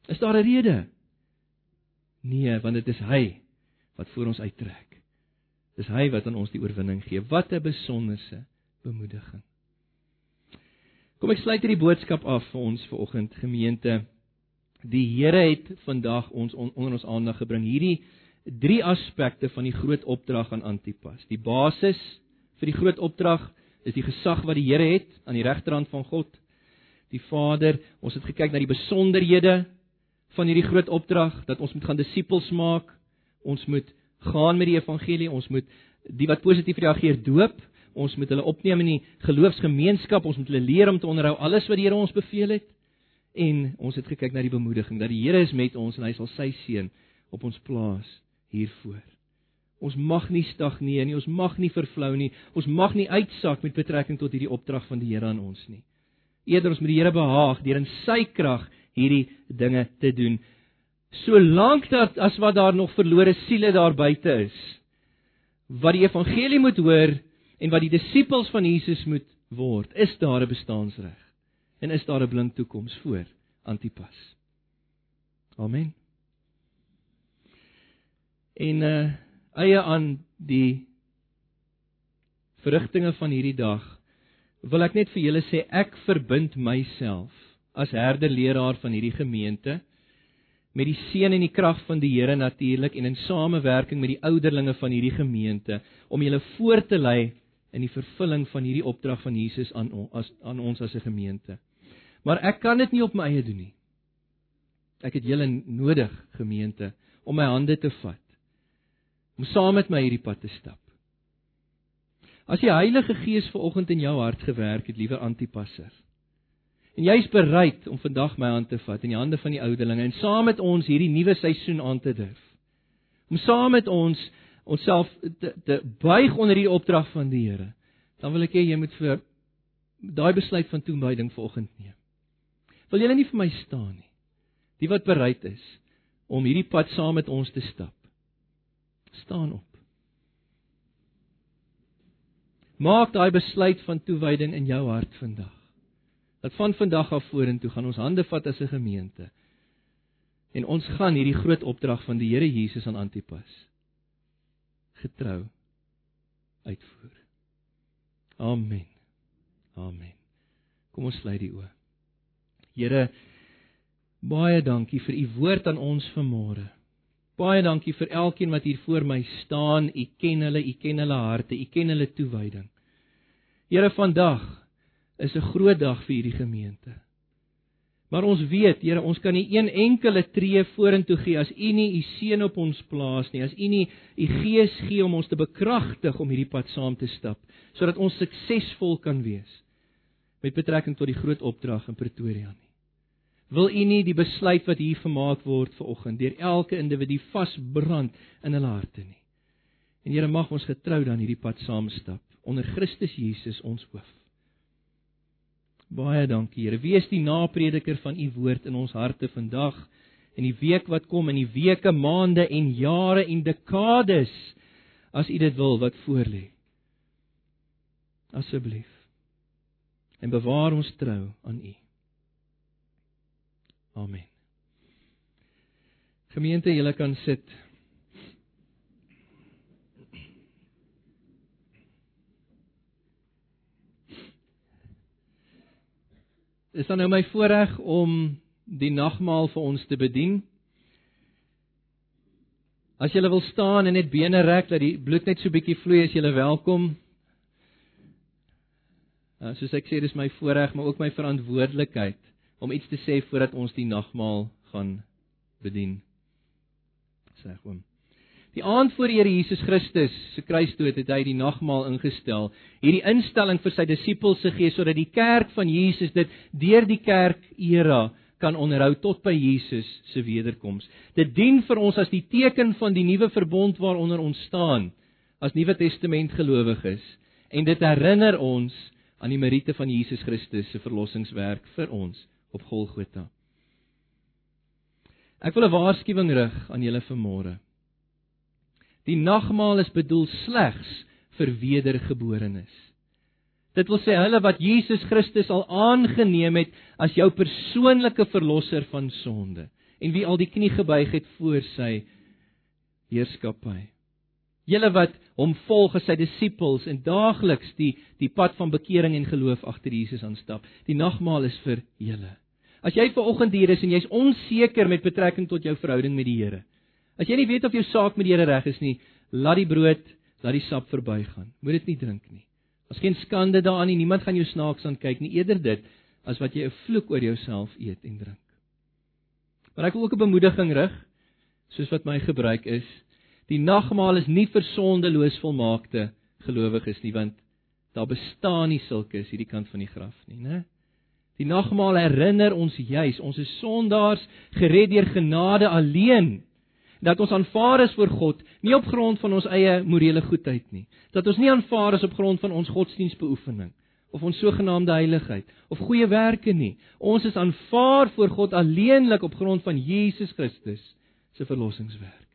Is daar 'n rede? Nee, want dit is hy wat voor ons uittrek. Dis hy wat aan ons die oorwinning gee. Wat 'n besonderse bemoediging. Kom ek sluit hierdie boodskap af vir ons vanoggend gemeente. Die Here het vandag ons on, onder ons aandag gebring hierdie drie aspekte van die groot opdrag aan Antipas. Die basis vir die groot opdrag is die gesag wat die Here het aan die regterhand van God, die Vader. Ons het gekyk na die besonderhede van hierdie groot opdrag dat ons moet gaan disippels maak. Ons moet gaan met die evangelie, ons moet die wat positief reageer doop, ons moet hulle opneem in die geloofsgemeenskap, ons moet hulle leer om te onderhou alles wat die Here ons beveel het. En ons het gekyk na die bemoediging dat die Here is met ons en hy sal sy seën op ons plaas hiervoor. Ons mag nie stagneer nie, ons mag nie vervlou nie, ons mag nie uitsak met betrekking tot hierdie opdrag van die Here aan ons nie. Eerder ons met die Here behaag deur in sy krag hierdie dinge te doen. Solank dat as wat daar nog verlore siele daar buite is wat die evangelie moet hoor en wat die disippels van Jesus moet word, is daar 'n bestaansreg en is daar 'n blink toekoms voor Antipas. Amen. En uh eie aan die verrigtinge van hierdie dag wil ek net vir julle sê ek verbind myself as herderleraar van hierdie gemeente met die seën en die krag van die Here natuurlik en in samewerking met die ouderlinge van hierdie gemeente om julle voor te lei in die vervulling van hierdie opdrag van Jesus aan ons aan ons as 'n gemeente. Maar ek kan dit nie op my eie doen nie. Ek het julle nodig gemeente om my hande te vat. Om saam met my hierdie pad te stap. As die Heilige Gees vanoggend in jou hart gewerk het, liewe antipasser. En jy's bereid om vandag my hand te vat in die hande van die ouderlinge en saam met ons hierdie nuwe seisoen aan te durf. Om saam met ons onsself te, te buig onder die opdrag van die Here. Dan wil ek hê jy moet vir daai besluit van toewyding vanoggend neem. Wil julle nie vir my staan nie? Die wat bereid is om hierdie pad saam met ons te stap. staan op. Maak daai besluit van toewyding in jou hart vandag. Dat van vandag af vorentoe gaan ons hande vat as 'n gemeente. En ons gaan hierdie groot opdrag van die Here Jesus aan Antipas getrou uitvoer. Amen. Amen. Kom ons sluit die oë. Here baie dankie vir u woord aan ons vanmôre. Baie dankie vir elkeen wat hier voor my staan. U ken hulle, u ken hulle harte, u ken hulle toewyding. Here vandag is 'n groot dag vir hierdie gemeente. Maar ons weet, Here, ons kan nie een enkele tree vorentoe gee as U nie U seën op ons plaas nie, as U nie U Gees gee om ons te bekragtig om hierdie pad saam te stap, sodat ons suksesvol kan wees met betrekking tot die groot opdrag in Pretoria nie. Wil U nie die besluit wat hier gemaak word vanoggend deur elke individu vasbrand in hulle harte nie. En Here mag ons getrou dan hierdie pad saam stap onder Christus Jesus ons hoof. Baie dankie Here. Wees die naprediker van u woord in ons harte vandag en die week wat kom en die weke, maande en jare en dekades as u dit wil wat voorlê. Asseblief. En bewaar ons trou aan u. Amen. Gemeente, julle kan sit. Is dan nou my voorreg om die nagmaal vir ons te bedien. As jy wil staan en net bene rek dat die bloed net so bietjie vloei, is jy welkom. Uh, soos ek sê, dis my voorreg, maar ook my verantwoordelikheid om iets te sê voordat ons die nagmaal gaan bedien. Sê oom. Die aand voor die Here Jesus Christus se kruisdood het hy die nagmaal ingestel. Hierdie instelling vir sy disippels se gee sodat die kerk van Jesus dit deur die kerk era kan onderhou tot by Jesus se wederkoms. Dit dien vir ons as die teken van die nuwe verbond waaronder ons staan as Nuwe Testament gelowiges en dit herinner ons aan die meriete van Jesus Christus se verlossingswerk vir ons op Golgotha. Ek wil 'n waarskuwing rig aan julle vanmôre. Die nagmaal is bedoel slegs vir wedergeborenes. Dit wil sê hulle wat Jesus Christus al aangeneem het as jou persoonlike verlosser van sonde en wie al die knie gebuig het voor sy heerskappy. Julle wat hom volg as sy disippels en daagliks die die pad van bekering en geloof agter Jesus aanstap. Die nagmaal is vir julle. As jy ver oggend hier is en jy's onseker met betrekking tot jou verhouding met die Here, As jy nie weet of jou saak met die Here reg is nie, laat die brood, laat die sap verbygaan. Moet dit nie drink nie. As geen skande daaraan nie, niemand gaan jou snaaks aankyk nie, eerder dit as wat jy 'n vloek oor jouself eet en drink. Maar ek wil ook 'n bemoediging rig, soos wat my gebruik is. Die nagmaal is nie vir sondeloos volmaakte gelowiges nie, want daar bestaan nie sulke is hierdie kant van die graf nie, né? Die nagmaal herinner ons juis ons is sondaars gered deur genade alleen. Dat ons aanvaar is voor God nie op grond van ons eie morele goedheid nie. Dat ons nie aanvaar is op grond van ons godsdienstbeoefening of ons sogenaamde heiligheid of goeie werke nie. Ons is aanvaar voor God alleenlik op grond van Jesus Christus se verlossingswerk.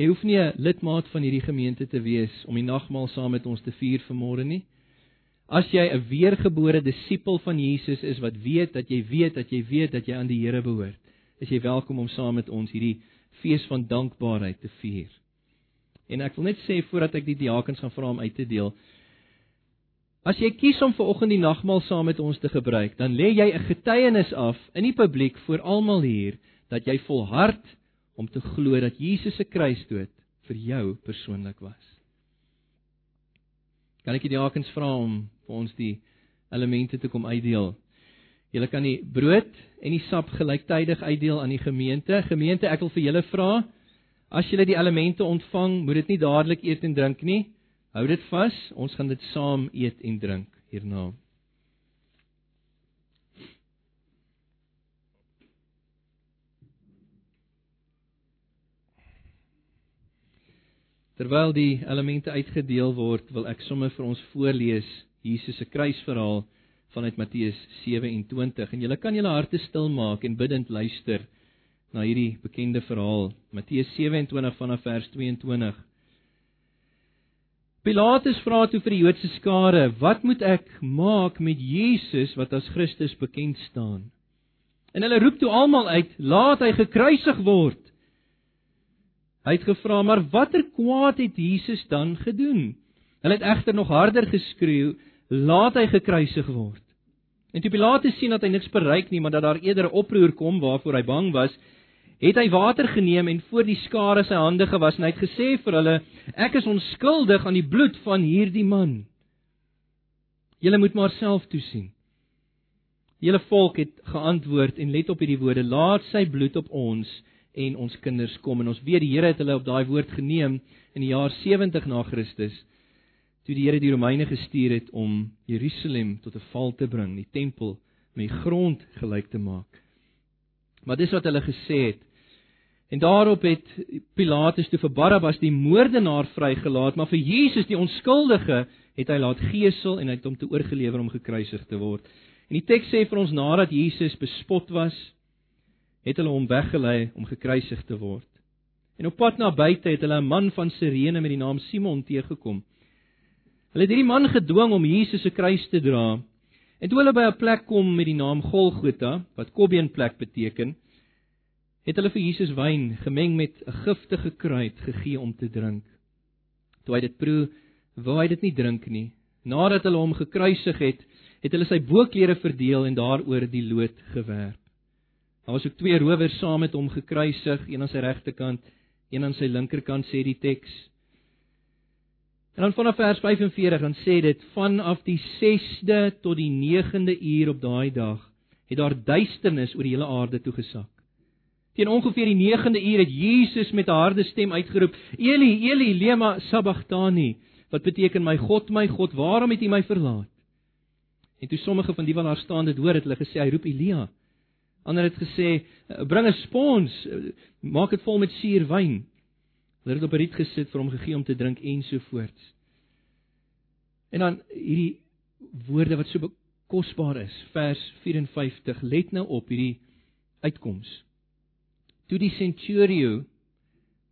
Jy hoef nie 'n lidmaat van hierdie gemeente te wees om die nagmaal saam met ons te vier vanmôre nie. As jy 'n weergebore disipel van Jesus is wat weet dat jy weet dat jy weet dat jy aan die Here behoort, is jy welkom om saam met ons hierdie fees van dankbaarheid te vier. En ek wil net sê voordat ek die diakens gaan vra om uit te deel, as jy kies om ver oggend die nagmaal saam met ons te gebruik, dan lê jy 'n getuienis af in die publiek voor almal hier dat jy volhard om te glo dat Jesus se kruisdood vir jou persoonlik was. Kan ek die diakens vra om vir ons die elemente te kom uitdeel? Julle kan die brood en die sap gelyktydig uitdeel aan die gemeente. Gemeente, ek wil vir julle vra, as julle die elemente ontvang, moet dit nie dadelik eet en drink nie. Hou dit vas, ons gaan dit saam eet en drink hierna. Terwyl die elemente uitgedeel word, wil ek sommer vir ons voorlees Jesus se kruisverhaal vanuit Matteus 27 en julle kan julle harte stil maak en bidtend luister na hierdie bekende verhaal. Matteus 27 vanaf vers 22. Pilatus vra toe vir die Joodse skare: "Wat moet ek maak met Jesus wat as Christus bekend staan?" En hulle roep toe almal uit: "Laat hy gekruisig word!" Hy het gevra, "Maar watter kwaad het Jesus dan gedoen?" Hulle het egter nog harder geskreeu, "Laat hy gekruisig word." En toe Pilatus sien dat hy niks bereik nie, maar dat daar eerder 'n oproer kom waarvoor hy bang was, het hy water geneem en voor die skare sy hande gewas en hy het gesê vir hulle, "Ek is onskuldig aan die bloed van hierdie man. Julle moet maar self toesien." Die hele volk het geantwoord en let op hierdie woorde: "Laat sy bloed op ons en ons kinders kom en ons weet die Here het hulle op daai woord geneem in die jaar 70 na Christus toe die Here die Romeine gestuur het om Jerusalem tot 'n val te bring, die tempel met die grond gelyk te maak. Maar dis wat hulle gesê het. En daarop het Pilatus toe vir Barabbas die moordenaar vrygelaat, maar vir Jesus die onskuldige het hy laat gesel en hy het hom te oorgelewer om gekruisig te word. En die teks sê vir ons nadat Jesus bespot was, het hulle hom weggelei om gekruisig te word. En op pad na buite het hulle 'n man van Sirene met die naam Simon teëgekom. Hulle het hierdie man gedwing om Jesus se kruis te dra. En toe hulle by 'n plek kom met die naam Golgotha, wat kobbeenplek beteken, het hulle vir Jesus wyn gemeng met 'n giftige kruid gegee om te drink. Toe hy dit proe, wou hy dit nie drink nie. Nadat hulle hom gekruisig het, het hulle sy boklere verdeel en daaroor die lood gewerp. Daar was ook twee rowers saam met hom gekruisig, een aan sy regterkant, een aan sy linkerkant sê die teks. En dan vanaf vers 45 dan sê dit vanaf die 6de tot die 9de uur op daai dag het daar duisternis oor die hele aarde toegesak. Teen ongeveer die 9de uur het Jesus met 'n harde stem uitgeroep: "Eli, Eli, lema sabachthani," wat beteken: "My God, my God, waarom het U my verlaat?" En toe sommige van die wat daar staan dit hoor, het hulle gesê hy roep Elia. Ander het gesê, bring 'n spons, maak dit vol met suurwyn. Hulle het op 'n riet gesit vir hom gegee om te drink en so voort. En dan hierdie woorde wat so kosbaar is, vers 54, let nou op hierdie uitkoms. Toe die centurio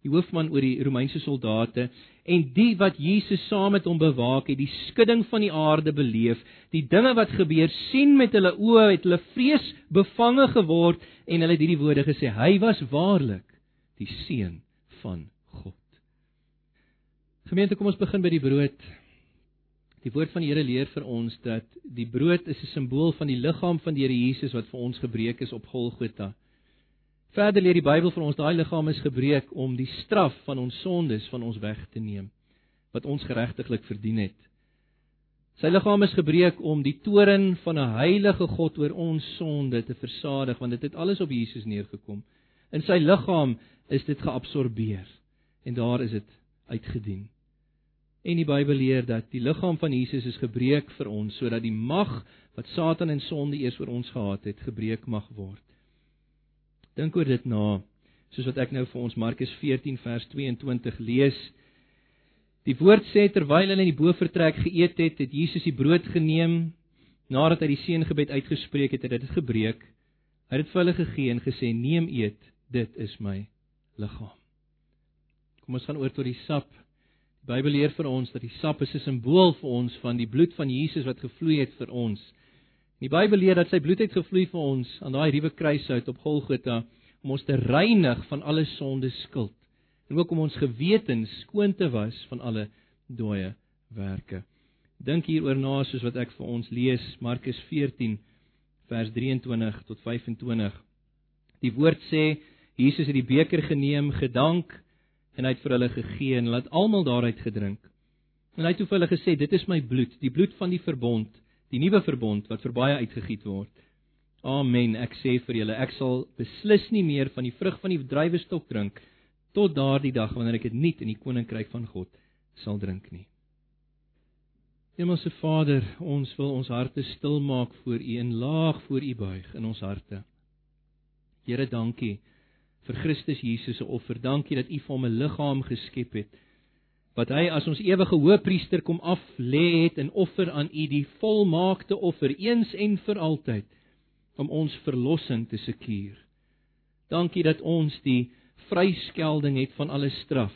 die hoofman oor die Romeinse soldate en die wat Jesus saam met hom bewaak het, die skudding van die aarde beleef, die dinge wat gebeur sien met hulle oë, het hulle vrees bevange geword en hulle het hierdie woorde gesê: Hy was waarlik die seun van God. Gemeente, kom ons begin by die brood. Die woord van die Here leer vir ons dat die brood is 'n simbool van die liggaam van die Here Jesus wat vir ons gebreek is op Golgotha. Verder leer die Bybel vir ons daai liggaam is gebreek om die straf van ons sondes van ons weg te neem wat ons geregtiglik verdien het. Sy liggaam is gebreek om die toorn van 'n heilige God oor ons sonde te versadig want dit het alles op Jesus neergekom. In sy liggaam is dit geabsorbeer en daar is dit uitgedien. En die Bybel leer dat die liggaam van Jesus is gebreek vir ons sodat die mag wat Satan en sonde eers oor ons gehad het, gebreek mag word. Dink oor dit na, soos wat ek nou vir ons Markus 14 vers 22 lees. Die woord sê terwyl hulle in die bofortrek geëet het, het Jesus die brood geneem, nadat hy die seëngebed uitgespreek het, het hy dit gebreek. Hy het dit vir hulle gegee en gesê: "Neem eet, dit is my liggaam." Kom ons gaan oor tot die sap. Die Bybel leer vir ons dat die sap is 'n simbool vir ons van die bloed van Jesus wat gevloei het vir ons. Die Bybel leer dat sy bloed het gevloei vir ons aan daai ruwe kruishout op Golgotha om ons te reinig van alle sonde skuld en ook om ons gewetens skoon te was van alle dooie werke. Dink hieroor na soos wat ek vir ons lees Markus 14 vers 23 tot 25. Die woord sê Jesus het die beker geneem, gedank en hy het vir hulle gegee en laat almal daaruit gedrink. En hy het vir hulle gesê dit is my bloed, die bloed van die verbond, die nuwe verbond wat vir baie uitgegiet word. Amen. Ek sê vir julle, ek sal beslis nie meer van die vrug van die druiwestok drink tot daardie dag wanneer ek dit nuut in die koninkryk van God sal drink nie. Hemelse Vader, ons wil ons harte stil maak voor U en laag voor U buig in ons harte. Here, dankie vir Christus Jesus se offer. Dankie dat U vir hom 'n liggaam geskep het wat hy as ons ewige hoëpriester kom af lê het en offer aan U die volmaakte offer eens en vir altyd om ons verlossing te sekuur. Dankie dat ons die vryskelding het van alle straf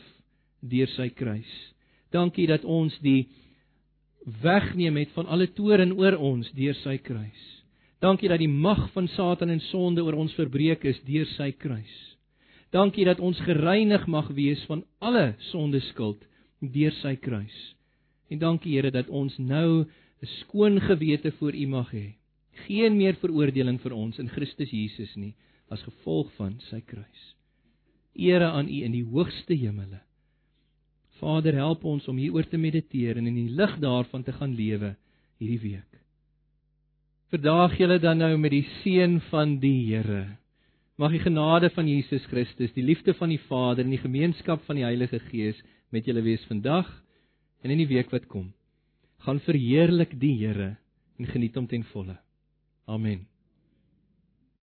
deur sy kruis. Dankie dat ons die wegneem het van alle toorn oor ons deur sy kruis. Dankie dat die mag van Satan en sonde oor ons verbreek is deur sy kruis. Dankie dat ons gereinig mag wees van alle sonde skuld deur sy kruis. En dankie Here dat ons nou 'n skoon gewete voor U mag hê. Geen meer veroordeling vir ons in Christus Jesus nie as gevolg van sy kruis. Ere aan U in die hoogste hemele. Vader, help ons om hieroor te mediteer en in die lig daarvan te gaan lewe hierdie week. Verdaag julle dan nou met die seën van die Here. Mag die genade van Jesus Christus, die liefde van die Vader en die gemeenskap van die Heilige Gees met julle wees vandag en in die week wat kom. Gaan verheerlik die Here en geniet hom ten volle. Amen.